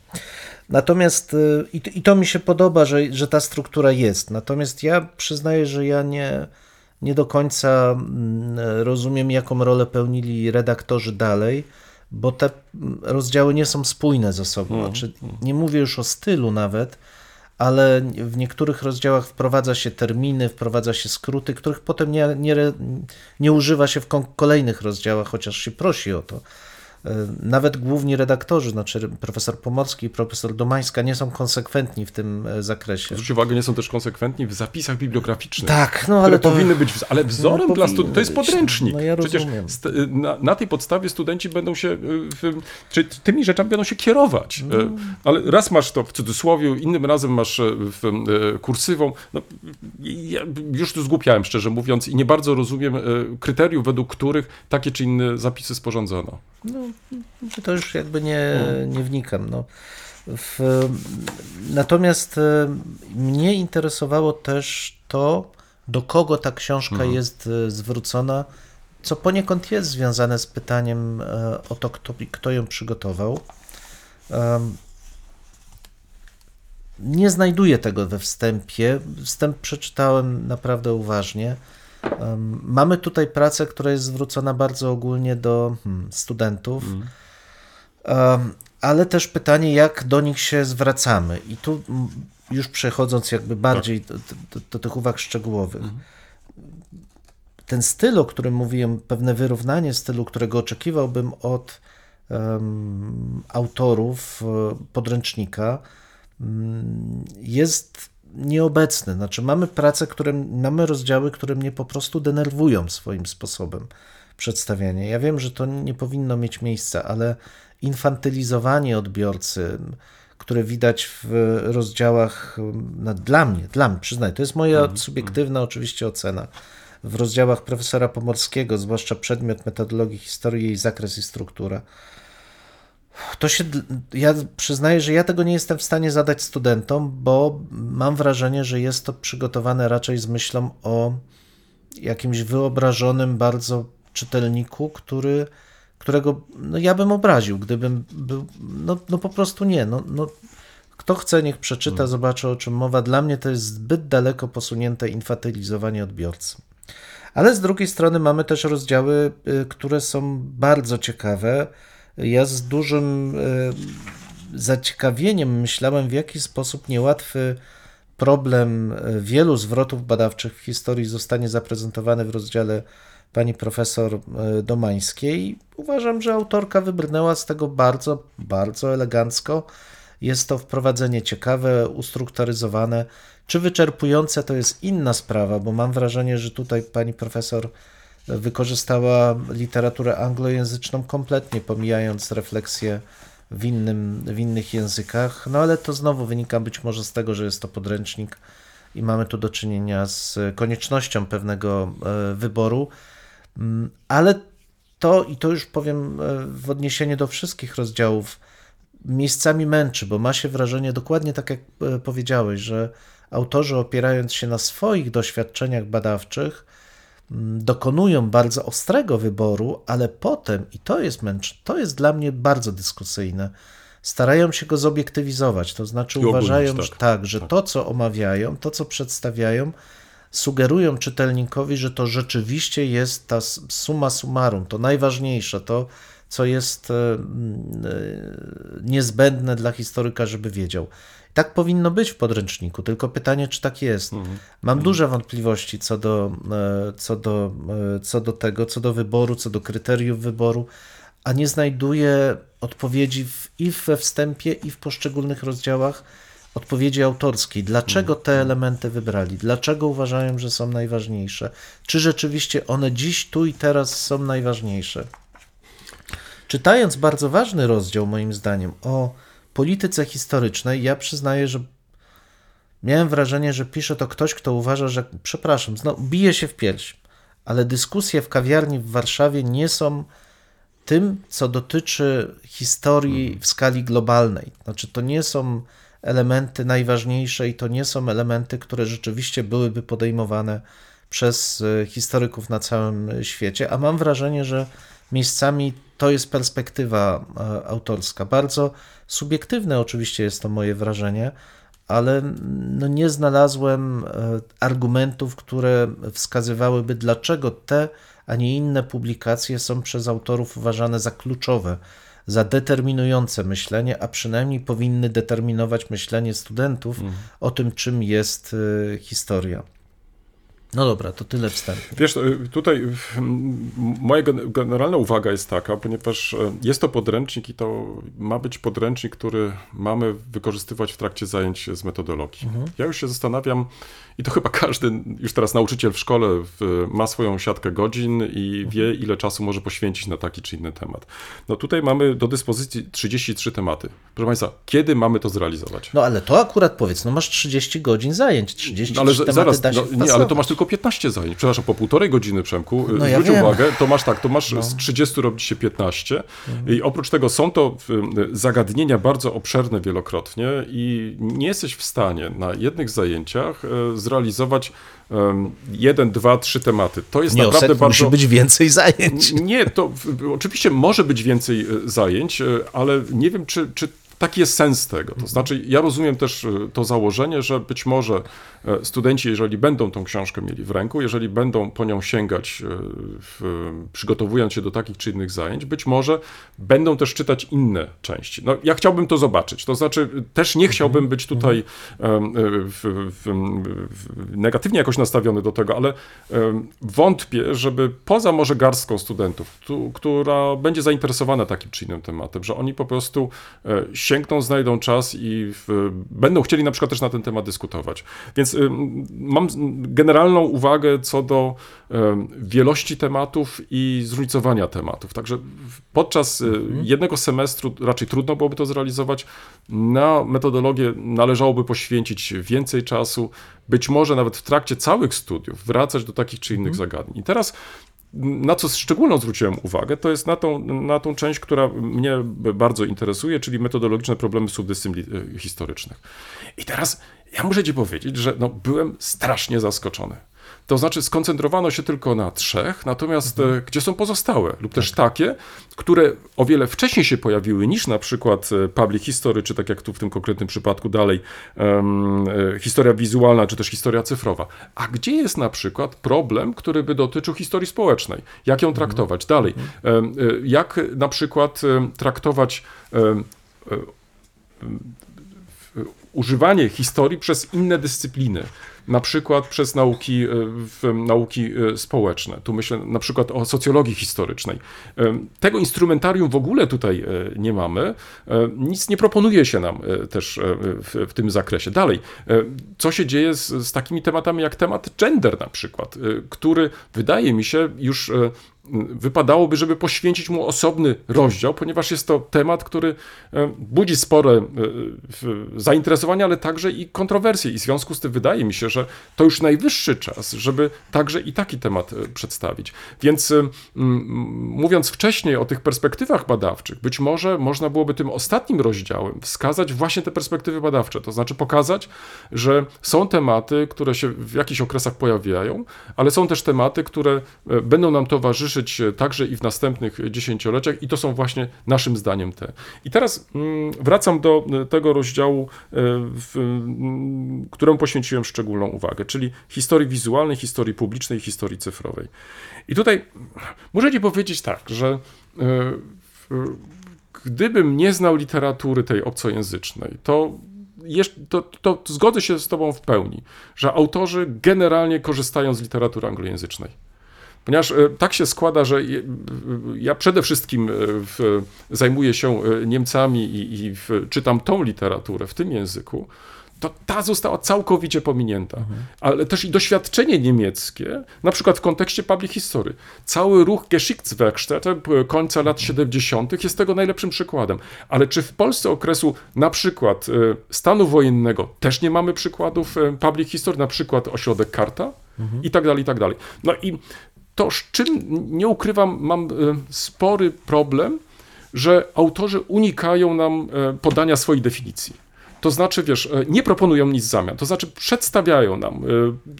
Natomiast y, i, i to mi się podoba, że, że ta struktura jest. Natomiast ja przyznaję, że ja nie, nie do końca mm, rozumiem, jaką rolę pełnili redaktorzy dalej, bo te mm, rozdziały nie są spójne ze sobą. Znaczy, nie mówię już o stylu nawet, ale w niektórych rozdziałach wprowadza się terminy, wprowadza się skróty, których potem nie, nie, nie używa się w kolejnych rozdziałach, chociaż się prosi o to. E, Nawet główni redaktorzy, znaczy profesor Pomorski i profesor Domańska, nie są konsekwentni w tym e, zakresie. Zwróć uwagę, nie są też konsekwentni w zapisach bibliograficznych. Tak, no ale to powinny być, ale wzorem No, dla studentów, to jest podręcznik. No, ja Przecież st- na, na tej podstawie studenci będą się, czy tymi rzeczami będą się kierować. No. E, Ale raz masz to w cudzysłowie, innym razem masz e, w, e, kursywą. No, ja już tu zgłupiałem, szczerze mówiąc, i nie bardzo rozumiem e, kryteriów, według których takie czy inne zapisy sporządzono. To już jakby nie, nie wnikam. No. W, natomiast e, mnie interesowało też to, do kogo ta książka jest e, zwrócona, co poniekąd jest związane z pytaniem e, o to, kto, kto ją przygotował. Nie znajduję tego we wstępie. Wstęp przeczytałem naprawdę uważnie. Mamy tutaj pracę, która jest zwrócona bardzo ogólnie do hmm, studentów, Em, ale też pytanie, jak do nich się zwracamy. I tu mm, już przechodząc jakby bardziej do, do, do tych uwag szczegółowych. Ten styl, o którym mówiłem, pewne wyrównanie stylu, którego oczekiwałbym od em, autorów e, podręcznika, mm, jest nieobecny. Znaczy, mamy prace, które, mamy rozdziały, które mnie po prostu denerwują swoim sposobem przedstawiania. Ja wiem, że to nie powinno mieć miejsca, ale infantylizowanie odbiorcy, które widać w rozdziałach, no, dla mnie, dla mnie, przyznaję, to jest moja subiektywna oczywiście ocena, w rozdziałach profesora Pomorskiego, zwłaszcza przedmiot metodologii historii, jej zakres i struktura. To się, ja przyznaję, że ja tego nie jestem w stanie zadać studentom, bo mam wrażenie, że jest to przygotowane raczej z myślą o jakimś wyobrażonym bardzo czytelniku, który, którego no, ja bym obraził, gdybym był, no, no po prostu nie, no, no, kto chce, niech przeczyta, zobaczy o czym mowa. Dla mnie to jest zbyt daleko posunięte infantylizowanie odbiorcy. Ale z drugiej strony mamy też rozdziały, y, które są bardzo ciekawe. Ja z dużym y, zaciekawieniem myślałem, w jaki sposób niełatwy problem y, wielu zwrotów badawczych w historii zostanie zaprezentowany w rozdziale pani profesor Domańskiej. Uważam, że autorka wybrnęła z tego bardzo, bardzo elegancko. Jest to wprowadzenie ciekawe, ustrukturyzowane. Czy wyczerpujące to jest inna sprawa, bo mam wrażenie, że tutaj pani profesor wykorzystała literaturę anglojęzyczną kompletnie, pomijając refleksję w, innym, w innych językach. No ale to znowu wynika być może z tego, że jest to podręcznik i mamy tu do czynienia z koniecznością pewnego wyboru. Ale to, i to już powiem w odniesieniu do wszystkich rozdziałów, miejscami męczy, bo ma się wrażenie, dokładnie tak jak powiedziałeś, że autorzy opierając się na swoich doświadczeniach badawczych, dokonują bardzo ostrego wyboru, ale potem, i to jest męcz, to jest dla mnie bardzo dyskusyjne, starają się go zobiektywizować, to znaczy I uważają, ogólnić, że tak. tak, że to, co omawiają, to, co przedstawiają, sugerują czytelnikowi, że to rzeczywiście jest ta summa summarum, to najważniejsze, to, co jest niezbędne dla historyka, żeby wiedział. Tak powinno być w podręczniku, tylko pytanie, czy tak jest. Mam duże wątpliwości co do, co, do, co do tego, co do wyboru, co do kryteriów wyboru, a nie znajduję odpowiedzi w, i we wstępie, i w poszczególnych rozdziałach odpowiedzi autorskiej. Dlaczego te elementy wybrali? Dlaczego uważają, że są najważniejsze? Czy rzeczywiście one dziś, tu i teraz są najważniejsze? Czytając bardzo ważny rozdział, moim zdaniem, o polityce historycznej, ja przyznaję, że miałem wrażenie, że pisze to ktoś, kto uważa, że, przepraszam, znowu bije się w pierś, ale dyskusje w kawiarni w Warszawie nie są tym, co dotyczy historii w skali globalnej. Znaczy, to nie są elementy najważniejsze i to nie są elementy, które rzeczywiście byłyby podejmowane przez historyków na całym świecie, a mam wrażenie, że miejscami to jest perspektywa autorska. Bardzo subiektywne oczywiście jest to moje wrażenie, ale no nie znalazłem argumentów, które wskazywałyby, dlaczego te, a nie inne publikacje są przez autorów uważane za kluczowe, za determinujące myślenie, a przynajmniej powinny determinować myślenie studentów Mhm. o tym, czym jest historia. No dobra, to tyle wstępu. Wiesz, tutaj moja generalna uwaga jest taka, ponieważ jest to podręcznik i to ma być podręcznik, który mamy wykorzystywać w trakcie zajęć z metodologii. Mhm. Ja już się zastanawiam, i to chyba każdy już teraz nauczyciel w szkole ma swoją siatkę godzin i wie, ile czasu może poświęcić na taki czy inny temat. No tutaj mamy do dyspozycji 33 tematy. Proszę Państwa, kiedy mamy to zrealizować? No ale to akurat powiedz, no masz 30 godzin zajęć, 30 no, ale tematy zaraz, da się no, nie, ale to masz tylko 15 zajęć. Przepraszam, po półtorej godziny, Przemku, no, ja zwróć wiem. uwagę, to masz tak, to masz no. z 30 robić się 15 mhm. i oprócz tego są to zagadnienia bardzo obszerne wielokrotnie i nie jesteś w stanie na jednych zajęciach zrealizować um, jeden, dwa, trzy tematy. To jest nie, naprawdę bardzo... musi być więcej zajęć. Nie, to oczywiście może być więcej zajęć, ale nie wiem, czy, czy taki jest sens tego. To znaczy, ja rozumiem też to założenie, że być może studenci, jeżeli będą tą książkę mieli w ręku, jeżeli będą po nią sięgać, w, przygotowując się do takich czy innych zajęć, być może będą też czytać inne części. No, ja chciałbym to zobaczyć. To znaczy, też nie chciałbym być tutaj w, w, negatywnie jakoś nastawiony do tego, ale wątpię, żeby poza może garstką studentów, tu, która będzie zainteresowana takim czy innym tematem, że oni po prostu sięgną, znajdą czas i będą chcieli na przykład też na ten temat dyskutować. Więc y, mam generalną uwagę co do wielości tematów i zróżnicowania tematów. Także podczas y, jednego semestru raczej trudno byłoby to zrealizować. Na metodologię należałoby poświęcić więcej czasu, być może nawet w trakcie całych studiów wracać do takich czy innych zagadnień. I teraz na co szczególną zwróciłem uwagę, to jest na tą, na tą część, która mnie bardzo interesuje, czyli metodologiczne problemy subdyscyplin y, historycznych. I teraz ja muszę ci powiedzieć, że no, byłem strasznie zaskoczony. To znaczy skoncentrowano się tylko na trzech, natomiast e, gdzie są pozostałe, lub też takie, które o wiele wcześniej się pojawiły niż na przykład e, public history, czy tak jak tu w tym konkretnym przypadku dalej e, historia wizualna, czy też historia cyfrowa. A gdzie jest na przykład problem, który by dotyczył historii społecznej? Jak ją traktować dalej? Em, e, jak na przykład traktować em, używanie historii przez inne dyscypliny, na przykład przez nauki, e, nauki e, społeczne. Tu myślę na przykład o socjologii historycznej. Tego instrumentarium w ogóle tutaj e, nie mamy. Nic nie proponuje się nam też w, w tym zakresie. Dalej, co się dzieje z, z takimi tematami jak temat gender na przykład, który wydaje mi się już wypadałoby, żeby poświęcić mu osobny rozdział, ponieważ jest to temat, który e, budzi spore e, zainteresowanie, ale także i kontrowersje. I w związku z tym wydaje mi się, że to już najwyższy czas, żeby także i taki temat e, przedstawić. Więc mówiąc wcześniej o tych perspektywach badawczych, być może można byłoby tym ostatnim rozdziałem wskazać właśnie te perspektywy badawcze, to znaczy pokazać, że są tematy, które się w jakichś okresach pojawiają, ale są też tematy, które będą nam towarzyszyć e, także i w następnych dziesięcioleciach i to są właśnie naszym zdaniem te. I teraz mm, wracam do e, tego rozdziału, e, mm, któremu poświęciłem szczególną uwagę, czyli historii wizualnej, historii publicznej historii cyfrowej. I tutaj Ci powiedzieć tak, że e, gdybym nie znał literatury tej obcojęzycznej, to, to, to zgodzę się z Tobą w pełni, że autorzy generalnie korzystają z literatury anglojęzycznej. Ponieważ e, tak się składa, że ja przede wszystkim e, w, zajmuję się e, Niemcami i, i w, czytam tą literaturę w tym języku, to ta została całkowicie pominięta. Ale też i doświadczenie niemieckie, na przykład w kontekście public history. Cały ruch Geschichtswerkstätte końca lat 70. jest tego najlepszym przykładem. Ale czy w Polsce okresu na przykład stanu wojennego też nie mamy przykładów public history, na przykład ośrodek Karta i tak dalej, i tak dalej. No i to, z czym nie ukrywam, mam e, spory problem, że autorzy unikają nam e, podania swojej definicji. To znaczy, wiesz, e, nie proponują nic w zamian, to znaczy przedstawiają nam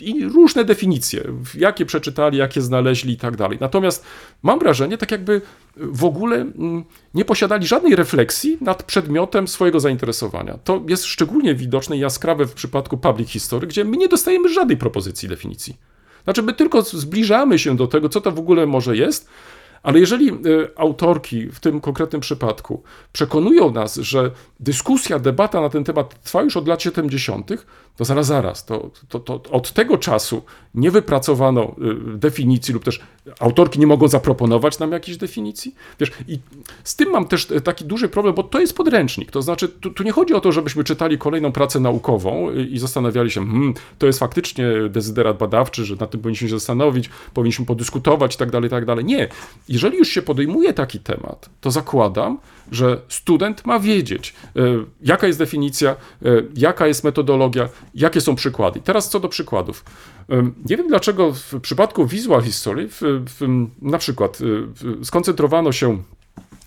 i różne definicje, jakie przeczytali, jakie znaleźli i tak dalej. Natomiast mam wrażenie, tak jakby w ogóle mm, nie posiadali żadnej refleksji nad przedmiotem swojego zainteresowania. To jest szczególnie widoczne i jaskrawe w przypadku public history, gdzie my nie dostajemy żadnej propozycji definicji. Znaczy, my tylko zbliżamy się do tego, co to w ogóle może jest, ale jeżeli e, autorki w tym konkretnym przypadku przekonują nas, że dyskusja, debata na ten temat trwa już od lat 70., to zaraz, zaraz, to, to, to od tego czasu nie wypracowano e, definicji lub też autorki nie mogą zaproponować nam jakiejś definicji. Wiesz, i z tym mam też e, taki duży problem, bo to jest podręcznik. To znaczy, tu, tu nie chodzi o to, żebyśmy czytali kolejną pracę naukową i, zastanawiali się, hmm, to jest faktycznie dezyderat badawczy, że nad tym powinniśmy się zastanowić, powinniśmy podyskutować i tak dalej, tak dalej. Nie. Jeżeli już się podejmuje taki temat, to zakładam, że student ma wiedzieć, e, jaka jest definicja, e, jaka jest metodologia, jakie są przykłady. Teraz co do przykładów. E, Nie wiem dlaczego w przypadku Visual History, w, w, na przykład skoncentrowano się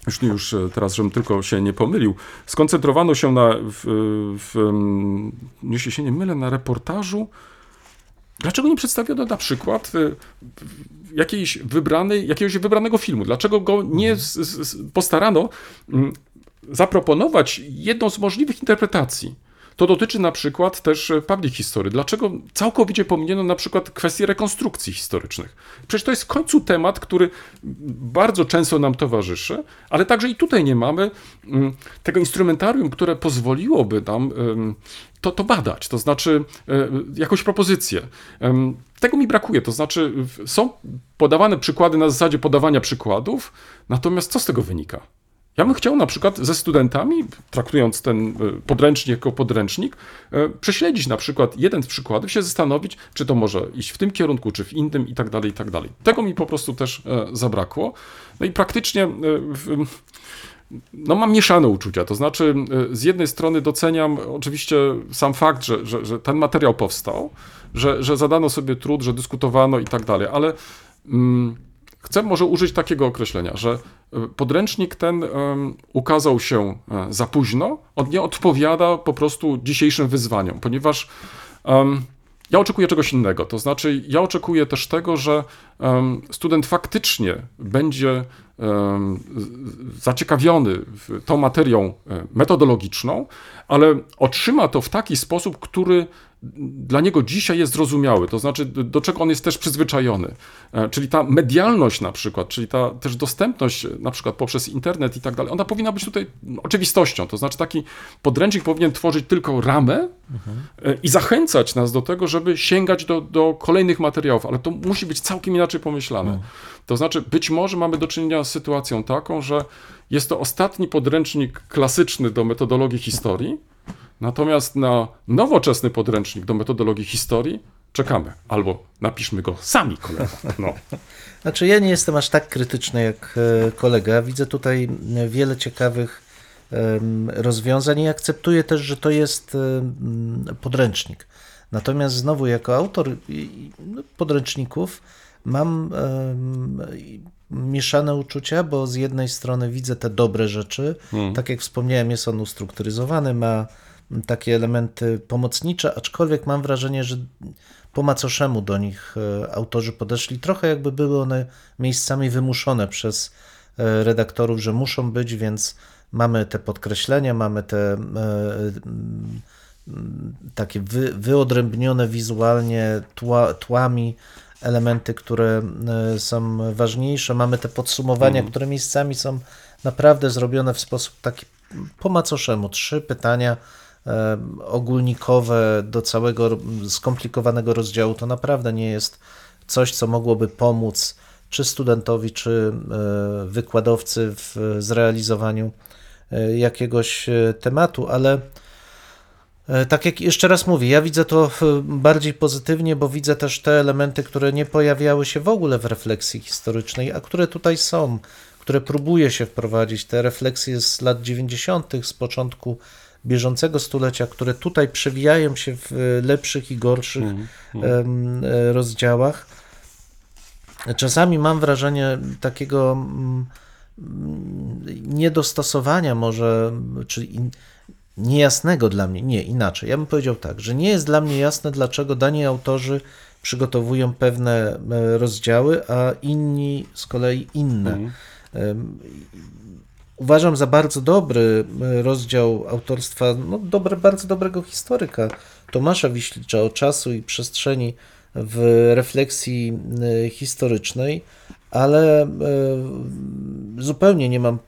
już już teraz, żebym tylko się nie pomylił, skoncentrowano się na, w, w, mm, jeśli się nie mylę, na reportażu. Dlaczego nie przedstawiono na przykład jakiejś wybranej, jakiegoś wybranego filmu? Dlaczego go nie z, z, z- postarano mm, zaproponować jedną z możliwych interpretacji? To dotyczy na przykład też e, public history. Dlaczego całkowicie pominiono na przykład kwestie rekonstrukcji historycznych? Przecież to jest w końcu temat, który bardzo często nam towarzyszy, ale także i tutaj nie mamy mm, tego instrumentarium, które pozwoliłoby nam to, to badać, to znaczy e, jakąś propozycję. Tego mi brakuje, to znaczy są podawane przykłady na zasadzie podawania przykładów, natomiast co z tego wynika? Ja bym chciał na przykład ze studentami, traktując ten e, podręcznik jako podręcznik, e, prześledzić na przykład jeden z przykładów, się zastanowić, czy to może iść w tym kierunku, czy w innym i tak dalej, i tak dalej. Tego mi po prostu też e, zabrakło. No i praktycznie w, no mam mieszane uczucia, to znaczy z jednej strony doceniam oczywiście sam fakt, że, że, że ten materiał powstał, że, że zadano sobie trud, że dyskutowano i tak dalej, ale mm, chcę może użyć takiego określenia, że e, podręcznik ten ukazał się e, za późno, on nie odpowiada po prostu dzisiejszym wyzwaniom, ponieważ ja oczekuję czegoś innego. To znaczy, ja oczekuję też tego, że student faktycznie będzie zaciekawiony tą materią e, metodologiczną, ale otrzyma to w taki sposób, który dla niego dzisiaj jest zrozumiały, to znaczy do czego on jest też przyzwyczajony. E, czyli ta medialność na przykład, czyli ta też dostępność na przykład poprzez internet i tak dalej, ona powinna być tutaj oczywistością. To znaczy taki podręcznik powinien tworzyć tylko ramę mhm. i zachęcać nas do tego, żeby sięgać do, do kolejnych materiałów, ale to musi być całkiem inaczej pomyślane. Mhm. To znaczy być może mamy do czynienia z sytuacją taką, że jest to ostatni podręcznik klasyczny do metodologii historii, Natomiast na nowoczesny podręcznik do metodologii historii czekamy. Albo napiszmy go sami, kolega. No. Znaczy, ja nie jestem aż tak krytyczny jak e, kolega. Widzę tutaj wiele ciekawych rozwiązań i akceptuję też, że to jest podręcznik. Natomiast znowu, jako autor no, podręczników, mam mieszane uczucia, bo z jednej strony widzę te dobre rzeczy. Hmm. Tak jak wspomniałem, jest on ustrukturyzowany, ma takie elementy pomocnicze, aczkolwiek mam wrażenie, że po macoszemu do nich e, autorzy podeszli, trochę jakby były one miejscami wymuszone przez e, redaktorów, że muszą być, więc mamy te podkreślenia, mamy te e, takie wy, wyodrębnione wizualnie tła, tłami elementy, które są ważniejsze. Mamy te podsumowania, mm. które miejscami są naprawdę zrobione w sposób taki po macoszemu. Trzy pytania, ogólnikowe do całego skomplikowanego rozdziału, to naprawdę nie jest coś, co mogłoby pomóc czy studentowi, czy e, wykładowcy w zrealizowaniu e, jakiegoś e, tematu, ale tak jak jeszcze raz mówię, ja widzę to bardziej pozytywnie, bo widzę też te elementy, które nie pojawiały się w ogóle w refleksji historycznej, a które tutaj są, które próbuje się wprowadzić, te refleksje z lat 90., z początku bieżącego stulecia, które tutaj przewijają się w lepszych i gorszych mm, mm. rozdziałach. Czasami mam wrażenie takiego mm, niedostosowania może, czyli niejasnego dla mnie, nie, inaczej, ja bym powiedział tak, że nie jest dla mnie jasne, dlaczego dani autorzy przygotowują pewne e, rozdziały, a inni z kolei inne. Mm uważam za bardzo dobry e, rozdział autorstwa, no dobre, bardzo dobrego historyka Tomasza Wiślicza o czasu i przestrzeni w refleksji e, historycznej, ale e, zupełnie nie mam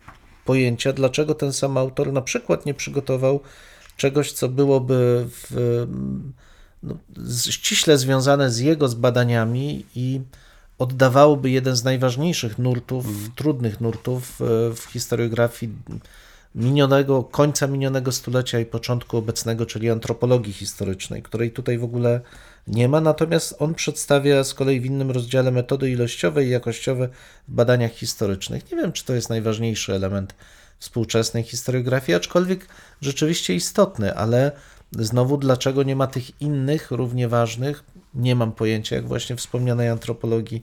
pojęcia, dlaczego ten sam autor na przykład nie przygotował czegoś, co byłoby w, no, ściśle związane z jego zbadaniami i oddawałoby jeden z najważniejszych nurtów, mm. trudnych nurtów e, w historiografii minionego, końca minionego stulecia i początku obecnego, czyli antropologii historycznej, której tutaj w ogóle nie ma, natomiast on przedstawia z kolei w innym rozdziale metody ilościowe i jakościowe w badaniach historycznych. Nie wiem, czy to jest najważniejszy element współczesnej historiografii, aczkolwiek rzeczywiście istotny, ale znowu dlaczego nie ma tych innych, równie ważnych, nie mam pojęcia, jak właśnie wspomnianej antropologii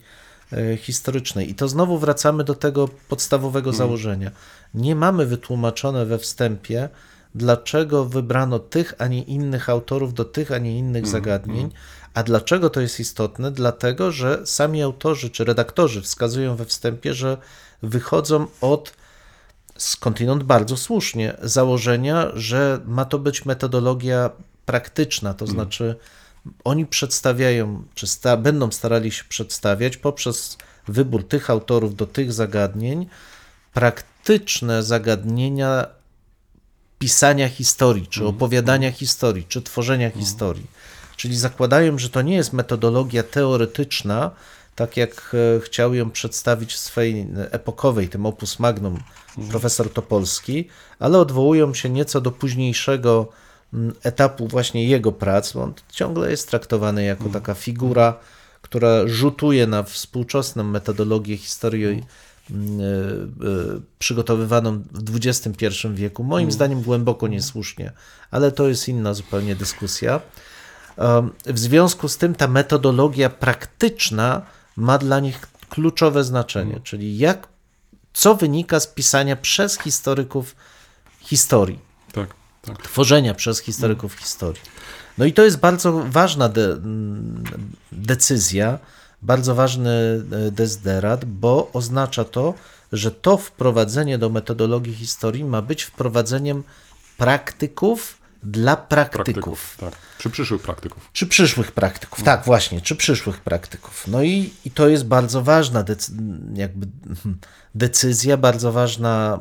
e, historycznej. I to znowu wracamy do tego podstawowego mm. założenia. Nie mamy wytłumaczone we wstępie, dlaczego wybrano tych, a nie innych autorów do tych, a nie innych mm. zagadnień. Mm. A dlaczego to jest istotne? Dlatego, że sami autorzy czy redaktorzy wskazują we wstępie, że wychodzą od skądinąd bardzo słusznie założenia, że ma to być metodologia praktyczna, to mm. znaczy oni przedstawiają, czy sta, będą starali się przedstawiać poprzez wybór tych autorów do tych zagadnień praktyczne zagadnienia pisania historii, czy mhm. opowiadania historii, czy tworzenia historii. Czyli zakładają, że to nie jest metodologia teoretyczna, tak jak e, chciał ją przedstawić w swojej epokowej, tym opus magnum profesor Topolski, ale odwołują się nieco do późniejszego mm, etapu właśnie jego prac, bo on ciągle jest traktowany jako taka figura, która rzutuje na współczesną metodologię historii mm, e, e, przygotowywaną w XXI wieku. Moim zdaniem głęboko niesłusznie, ale to jest inna zupełnie dyskusja. W związku z tym ta metodologia praktyczna ma dla nich kluczowe znaczenie, czyli jak, co wynika z pisania przez historyków historii, Tak, tak. tworzenia przez historyków historii. No i to jest bardzo ważna de, mm, decyzja, bardzo ważny e, dezderat, bo oznacza to, że to wprowadzenie do metodologii historii ma być wprowadzeniem praktyków dla praktyków. Praktyków, tak. Czy przyszłych praktyków. Czy przyszłych praktyków, tak właśnie, czy przyszłych praktyków. No i, i to jest bardzo ważna decy- jakby decyzja, bardzo ważna,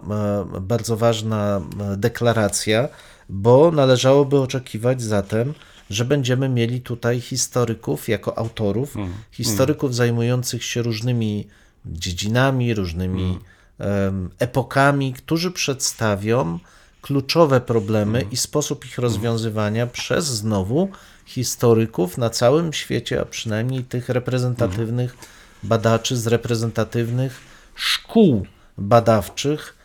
e, bardzo ważna e, deklaracja, bo należałoby oczekiwać zatem, że będziemy mieli tutaj historyków jako autorów, historyków zajmujących się różnymi dziedzinami, różnymi em, epokami, którzy przedstawią kluczowe problemy i sposób ich rozwiązywania przez znowu historyków na całym świecie, a przynajmniej tych reprezentatywnych badaczy z reprezentatywnych szkół badawczych.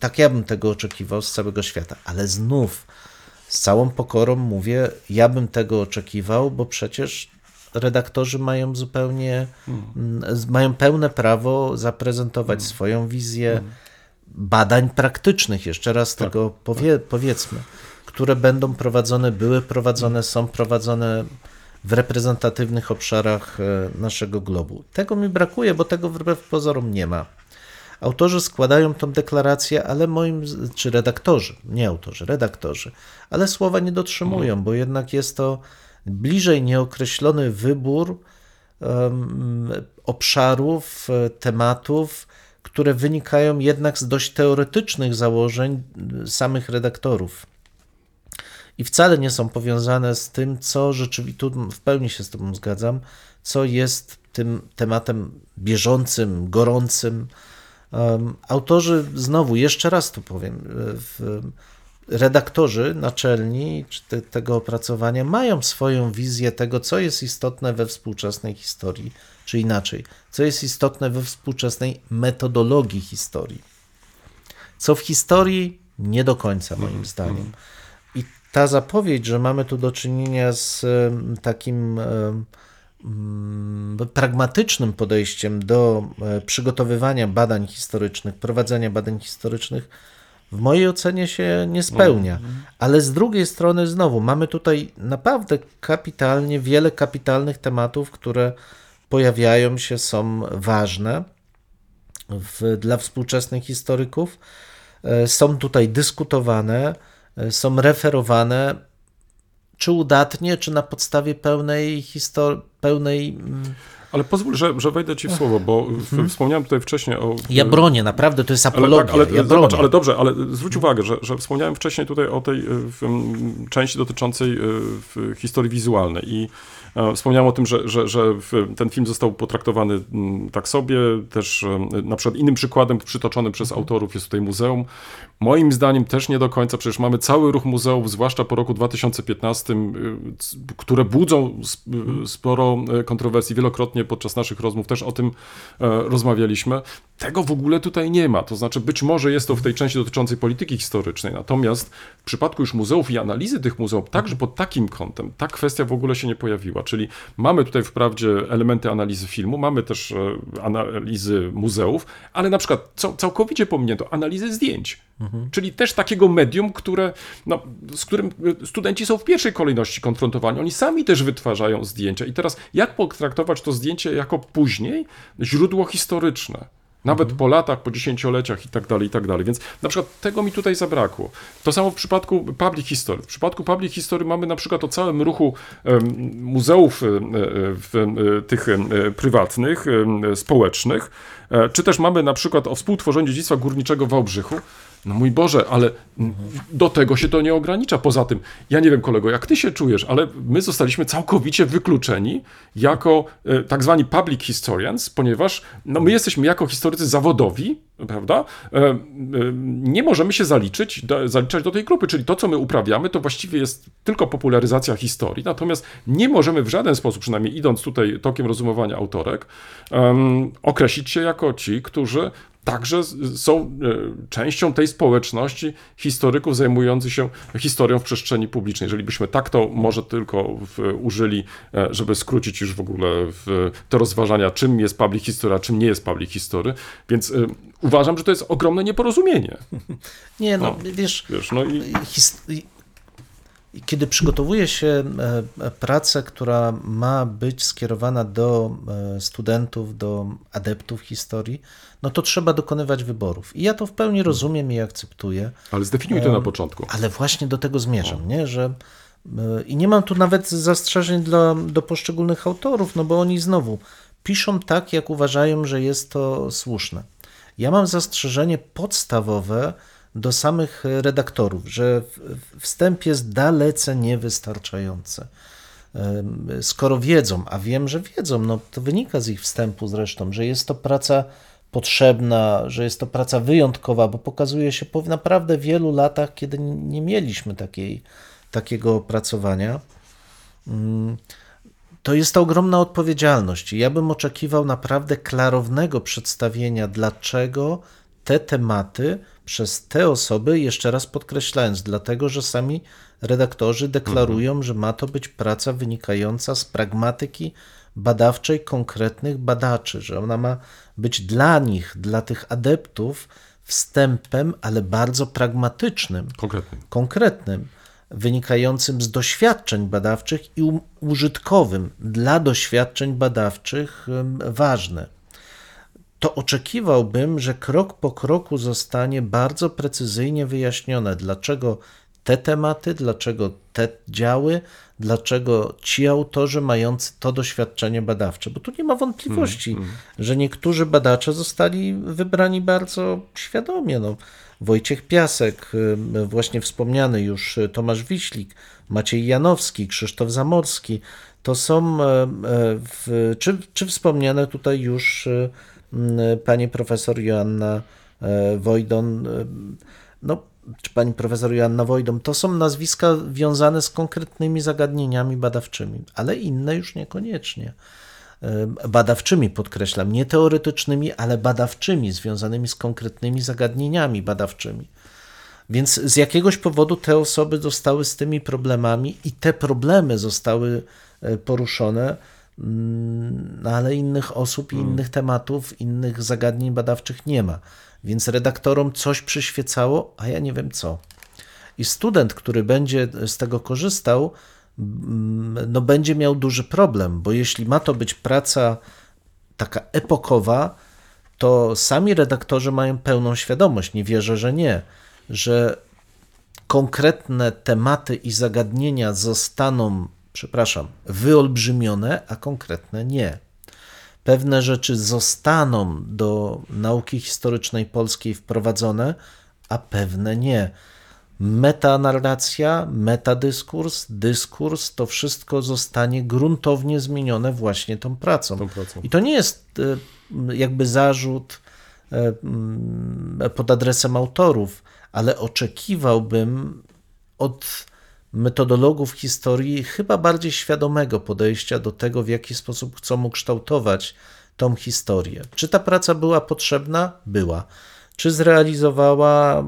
Tak ja bym tego oczekiwał z całego świata, ale znów z całą pokorą mówię, ja bym tego oczekiwał, bo przecież redaktorzy mają zupełnie, mają pełne prawo zaprezentować swoją wizję badań praktycznych, jeszcze raz tego powie, powiedzmy, które będą prowadzone, były prowadzone, są prowadzone w reprezentatywnych obszarach e, naszego globu. Tego mi brakuje, bo tego wbrew pozorom nie ma. Autorzy składają tą deklarację, ale moim, czy redaktorzy, nie autorzy, redaktorzy, ale słowa nie dotrzymują, bo jednak jest to bliżej nieokreślony wybór em, obszarów, e, tematów, które wynikają jednak z dość teoretycznych założeń y, samych redaktorów. I wcale nie są powiązane z tym, co rzeczywiście, tu w pełni się z Tobą zgadzam, co jest tym tematem bieżącym, gorącym. Um, autorzy, znowu, jeszcze raz tu powiem, y, w, redaktorzy naczelni te, tego opracowania mają swoją wizję tego, co jest istotne we współczesnej historii, czy inaczej, co jest istotne we współczesnej metodologii historii. Co w historii nie do końca, moim zdaniem. I ta zapowiedź, że mamy tu do czynienia z takim mm, pragmatycznym podejściem do e, przygotowywania badań historycznych, prowadzenia badań historycznych, w mojej ocenie się nie spełnia. Ale z drugiej strony, znowu, mamy tutaj naprawdę kapitalnie, wiele kapitalnych tematów, które pojawiają się, są ważne w, dla współczesnych historyków. E, Są tutaj dyskutowane, e, są referowane, czy udatnie, czy na podstawie pełnej historii, pełnej. mm, Ale pozwól, że, że wejdę ci w słowo, bo w, wspomniałem tutaj wcześniej o... Ja bronię, naprawdę, to jest Ale, apologia. tak, ale, ja zobacz, ale dobrze, ale zwróć uwagę, że, że wspomniałem wcześniej tutaj o tej y, w, części dotyczącej w, historii wizualnej i e, wspomniałem o tym, że, że, że ten film został potraktowany m, tak sobie, też e, na przykład innym przykładem przytoczonym przez Mhm. autorów jest tutaj muzeum. Moim zdaniem też nie do końca, przecież mamy cały ruch muzeów, zwłaszcza po roku 2015, y, które budzą y, sporo e, kontrowersji. Wielokrotnie podczas naszych rozmów też o tym e, rozmawialiśmy. Tego w ogóle tutaj nie ma. To znaczy, być może jest to w tej części dotyczącej polityki historycznej, natomiast w przypadku już muzeów i analizy tych muzeów, także pod takim kątem, ta kwestia w ogóle się nie pojawiła. Czyli mamy tutaj wprawdzie elementy analizy filmu, mamy też e, analizy muzeów, ale na przykład całkowicie pominięto analizy zdjęć. Czyli też takiego medium, które, no, z którym e, studenci są w pierwszej kolejności konfrontowani. Oni sami też wytwarzają zdjęcia. I teraz jak potraktować to zdjęcie jako później źródło historyczne? Nawet po latach, po dziesięcioleciach i tak dalej, i tak dalej. Więc na przykład tego mi tutaj zabrakło. To samo w przypadku public history. W przypadku public history mamy na przykład o całym ruchu muzeów e, e, tych prywatnych, społecznych, czy też mamy na przykład o współtworzeniu dziedzictwa górniczego w Wałbrzychu. No mój Boże, ale do tego się to nie ogranicza. Poza tym, ja nie wiem kolego, jak ty się czujesz, ale my zostaliśmy całkowicie wykluczeni jako e, tak zwani public historians, ponieważ no, my jesteśmy jako historycy zawodowi, prawda? E, e, nie możemy się zaliczyć, zaliczać do tej grupy, czyli to, co my uprawiamy, to właściwie jest tylko popularyzacja historii, natomiast nie możemy w żaden sposób, przynajmniej idąc tutaj tokiem rozumowania autorek, określić się jako ci, którzy także są e, częścią tej społeczności historyków zajmujących się historią w przestrzeni publicznej. Jeżeli byśmy tak to może tylko użyli, e, żeby skrócić już w ogóle te rozważania, czym jest public history, a czym nie jest public history. Więc e, uważam, że to jest ogromne nieporozumienie. Nie, no, No. wiesz, Wiesz, no i his- kiedy przygotowuje się e, e, pracę, która ma być skierowana do e, studentów, do adeptów historii, no to trzeba dokonywać wyborów. I ja to w pełni rozumiem i akceptuję. ale zdefiniuj to na początku. Ale właśnie do tego zmierzam, nie? że i nie mam tu nawet zastrzeżeń dla, do poszczególnych autorów, no bo oni znowu piszą tak, jak uważają, że jest to słuszne. Ja mam zastrzeżenie podstawowe do samych redaktorów, że wstęp jest dalece niewystarczający. Skoro wiedzą, a wiem, że wiedzą, no to wynika z ich wstępu zresztą, że jest to praca potrzebna, że jest to praca wyjątkowa, bo pokazuje się po naprawdę wielu latach, kiedy nie mieliśmy takiej, takiego opracowania. Mm, To jest to ogromna odpowiedzialność. Ja bym oczekiwał naprawdę klarownego przedstawienia, dlaczego te tematy przez te osoby, jeszcze raz podkreślając, dlatego że sami redaktorzy deklarują, że ma to być praca wynikająca z pragmatyki badawczej konkretnych badaczy, że ona ma być dla nich, dla tych adeptów, wstępem, ale bardzo pragmatycznym Konkretnie. konkretnym, wynikającym z doświadczeń badawczych i użytkowym dla doświadczeń badawczych ważne. To oczekiwałbym, że krok po kroku zostanie bardzo precyzyjnie wyjaśnione, dlaczego te tematy, dlaczego te działy, dlaczego ci autorzy mający to doświadczenie badawcze, bo tu nie ma wątpliwości, że niektórzy badacze zostali wybrani bardzo świadomie. No, Wojciech Piasek, y, właśnie wspomniany już y, Tomasz Wiślik, Maciej Janowski, Krzysztof Zamorski, to są, w, czy, czy wspomniane tutaj już y, pani profesor Joanna e, Wojdon, y, no, czy pani profesor Joanna Wojdon, to są nazwiska wiązane z konkretnymi zagadnieniami badawczymi, ale inne już niekoniecznie. E, Badawczymi podkreślam, nie teoretycznymi, ale badawczymi, związanymi z konkretnymi zagadnieniami badawczymi. Więc z jakiegoś powodu te osoby zostały z tymi problemami i te problemy zostały e, poruszone, mm, ale innych osób, i innych tematów, innych zagadnień badawczych nie ma. Więc redaktorom coś przyświecało, a ja nie wiem co. I student, który będzie z tego korzystał, mm, no będzie miał duży problem, bo jeśli ma to być praca taka epokowa, to sami redaktorzy mają pełną świadomość, nie wierzę, że nie, że konkretne tematy i zagadnienia zostaną, przepraszam, wyolbrzymione, a konkretne nie. Pewne rzeczy zostaną do nauki historycznej polskiej wprowadzone, a pewne nie. Metanarracja, metadyskurs, dyskurs, to wszystko zostanie gruntownie zmienione właśnie tą pracą. Tą pracą. I to nie jest e, jakby zarzut e, mm, pod adresem autorów, ale oczekiwałbym od metodologów historii chyba bardziej świadomego podejścia do tego, w jaki sposób chcą ukształtować tą historię. Czy ta praca była potrzebna? Była. Czy zrealizowała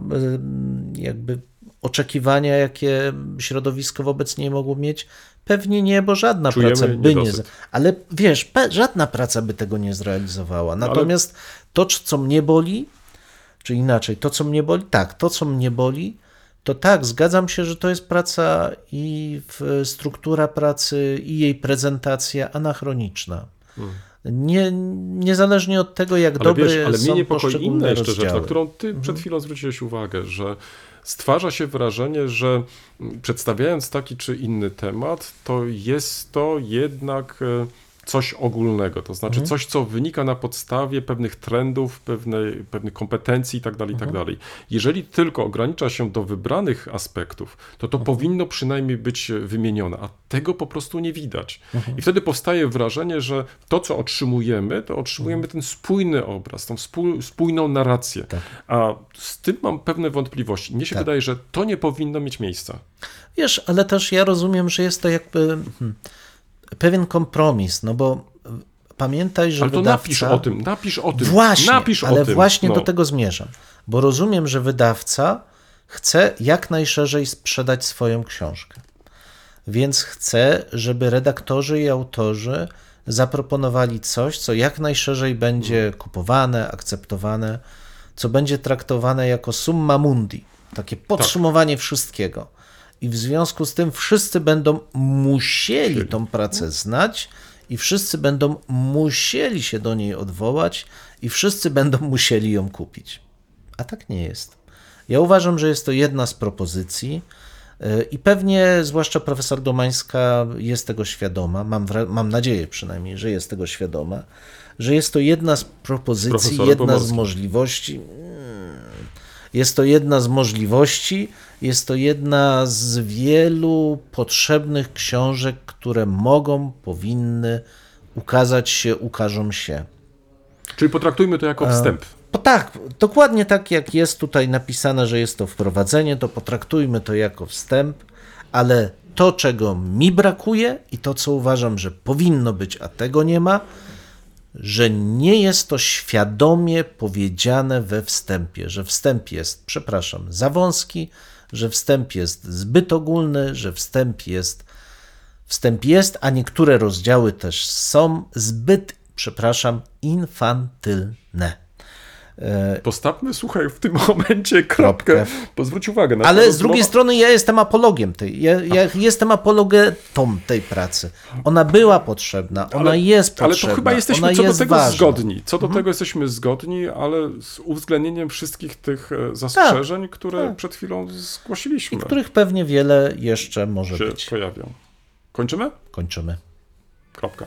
jakby oczekiwania, jakie środowisko wobec niej mogło mieć? Pewnie nie, bo żadna Czujemy praca by nie. niedosyt. Ale wiesz, żadna praca by tego nie zrealizowała. Natomiast to, co mnie boli, czy inaczej, to, co mnie boli, tak, to, co mnie boli, to tak, zgadzam się, że to jest praca i struktura pracy, i jej prezentacja anachroniczna. Nie, niezależnie od tego, jak Ale dobre wiesz, ale są mnie niepokoi inna jeszcze rzecz, rozdziały. na którą ty przed chwilą zwróciłeś uwagę, że stwarza się wrażenie, że przedstawiając taki czy inny temat, to jest to jednak e, coś ogólnego, to znaczy coś, co wynika na podstawie pewnych trendów, pewnej, pewnych kompetencji itd., itd. Jeżeli tylko ogranicza się do wybranych aspektów, to to powinno przynajmniej być wymienione, a tego po prostu nie widać. I wtedy powstaje wrażenie, że to, co otrzymujemy, to otrzymujemy ten spójny obraz, tą spój, spójną narrację. A z tym mam pewne wątpliwości. Mnie się wydaje, że to nie powinno mieć miejsca. Wiesz, ale też ja rozumiem, że jest to jakby hmm, pewien kompromis, no bo pamiętaj, że Ale to wydawca... napisz o tym, napisz o tym. Właśnie, napisz ale tym. właśnie no. do tego zmierzam. Bo rozumiem, że wydawca chce jak najszerzej sprzedać swoją książkę. Więc chce, żeby redaktorzy i autorzy zaproponowali coś, co jak najszerzej będzie kupowane, akceptowane, co będzie traktowane jako summa mundi, takie podsumowanie wszystkiego. I w związku z tym wszyscy będą musieli tą pracę znać i wszyscy będą musieli się do niej odwołać i wszyscy będą musieli ją kupić. A tak nie jest. Ja uważam, że jest to jedna z propozycji yy, i pewnie, zwłaszcza profesor Domańska jest tego świadoma, mam, mam nadzieję przynajmniej, że jest tego świadoma, że jest to jedna z propozycji, jedna z Pomorskim. możliwości. Mm, Jest to jedna z możliwości, jest to jedna z wielu potrzebnych książek, które mogą, powinny ukazać się, ukażą się. Czyli potraktujmy to jako wstęp. Bo tak, dokładnie tak jak jest tutaj napisane, że jest to wprowadzenie, to potraktujmy to jako wstęp, ale to, czego mi brakuje i to, co uważam, że powinno być, a tego nie ma, że nie jest to świadomie powiedziane we wstępie, że wstęp jest, przepraszam, za wąski, że wstęp jest zbyt ogólny, że wstęp jest, wstęp jest, a niektóre rozdziały też są zbyt, przepraszam, infantylne. Postawmy, słuchaj, w tym momencie kropkę, Kropkę. bo zwróć uwagę. nasza Ale z drugiej strony ja jestem apologiem tej, ja, ja jestem apologetą tej pracy. Ona była potrzebna, ona jest Ale potrzebna, to chyba jesteśmy ona co do jest tego ważna. zgodni. Co do tego jesteśmy zgodni, ale z uwzględnieniem wszystkich tych e, zastrzeżeń, które tak. przed chwilą zgłosiliśmy, I których pewnie wiele jeszcze może się być. pojawią. Kończymy? Kończymy. Kropka.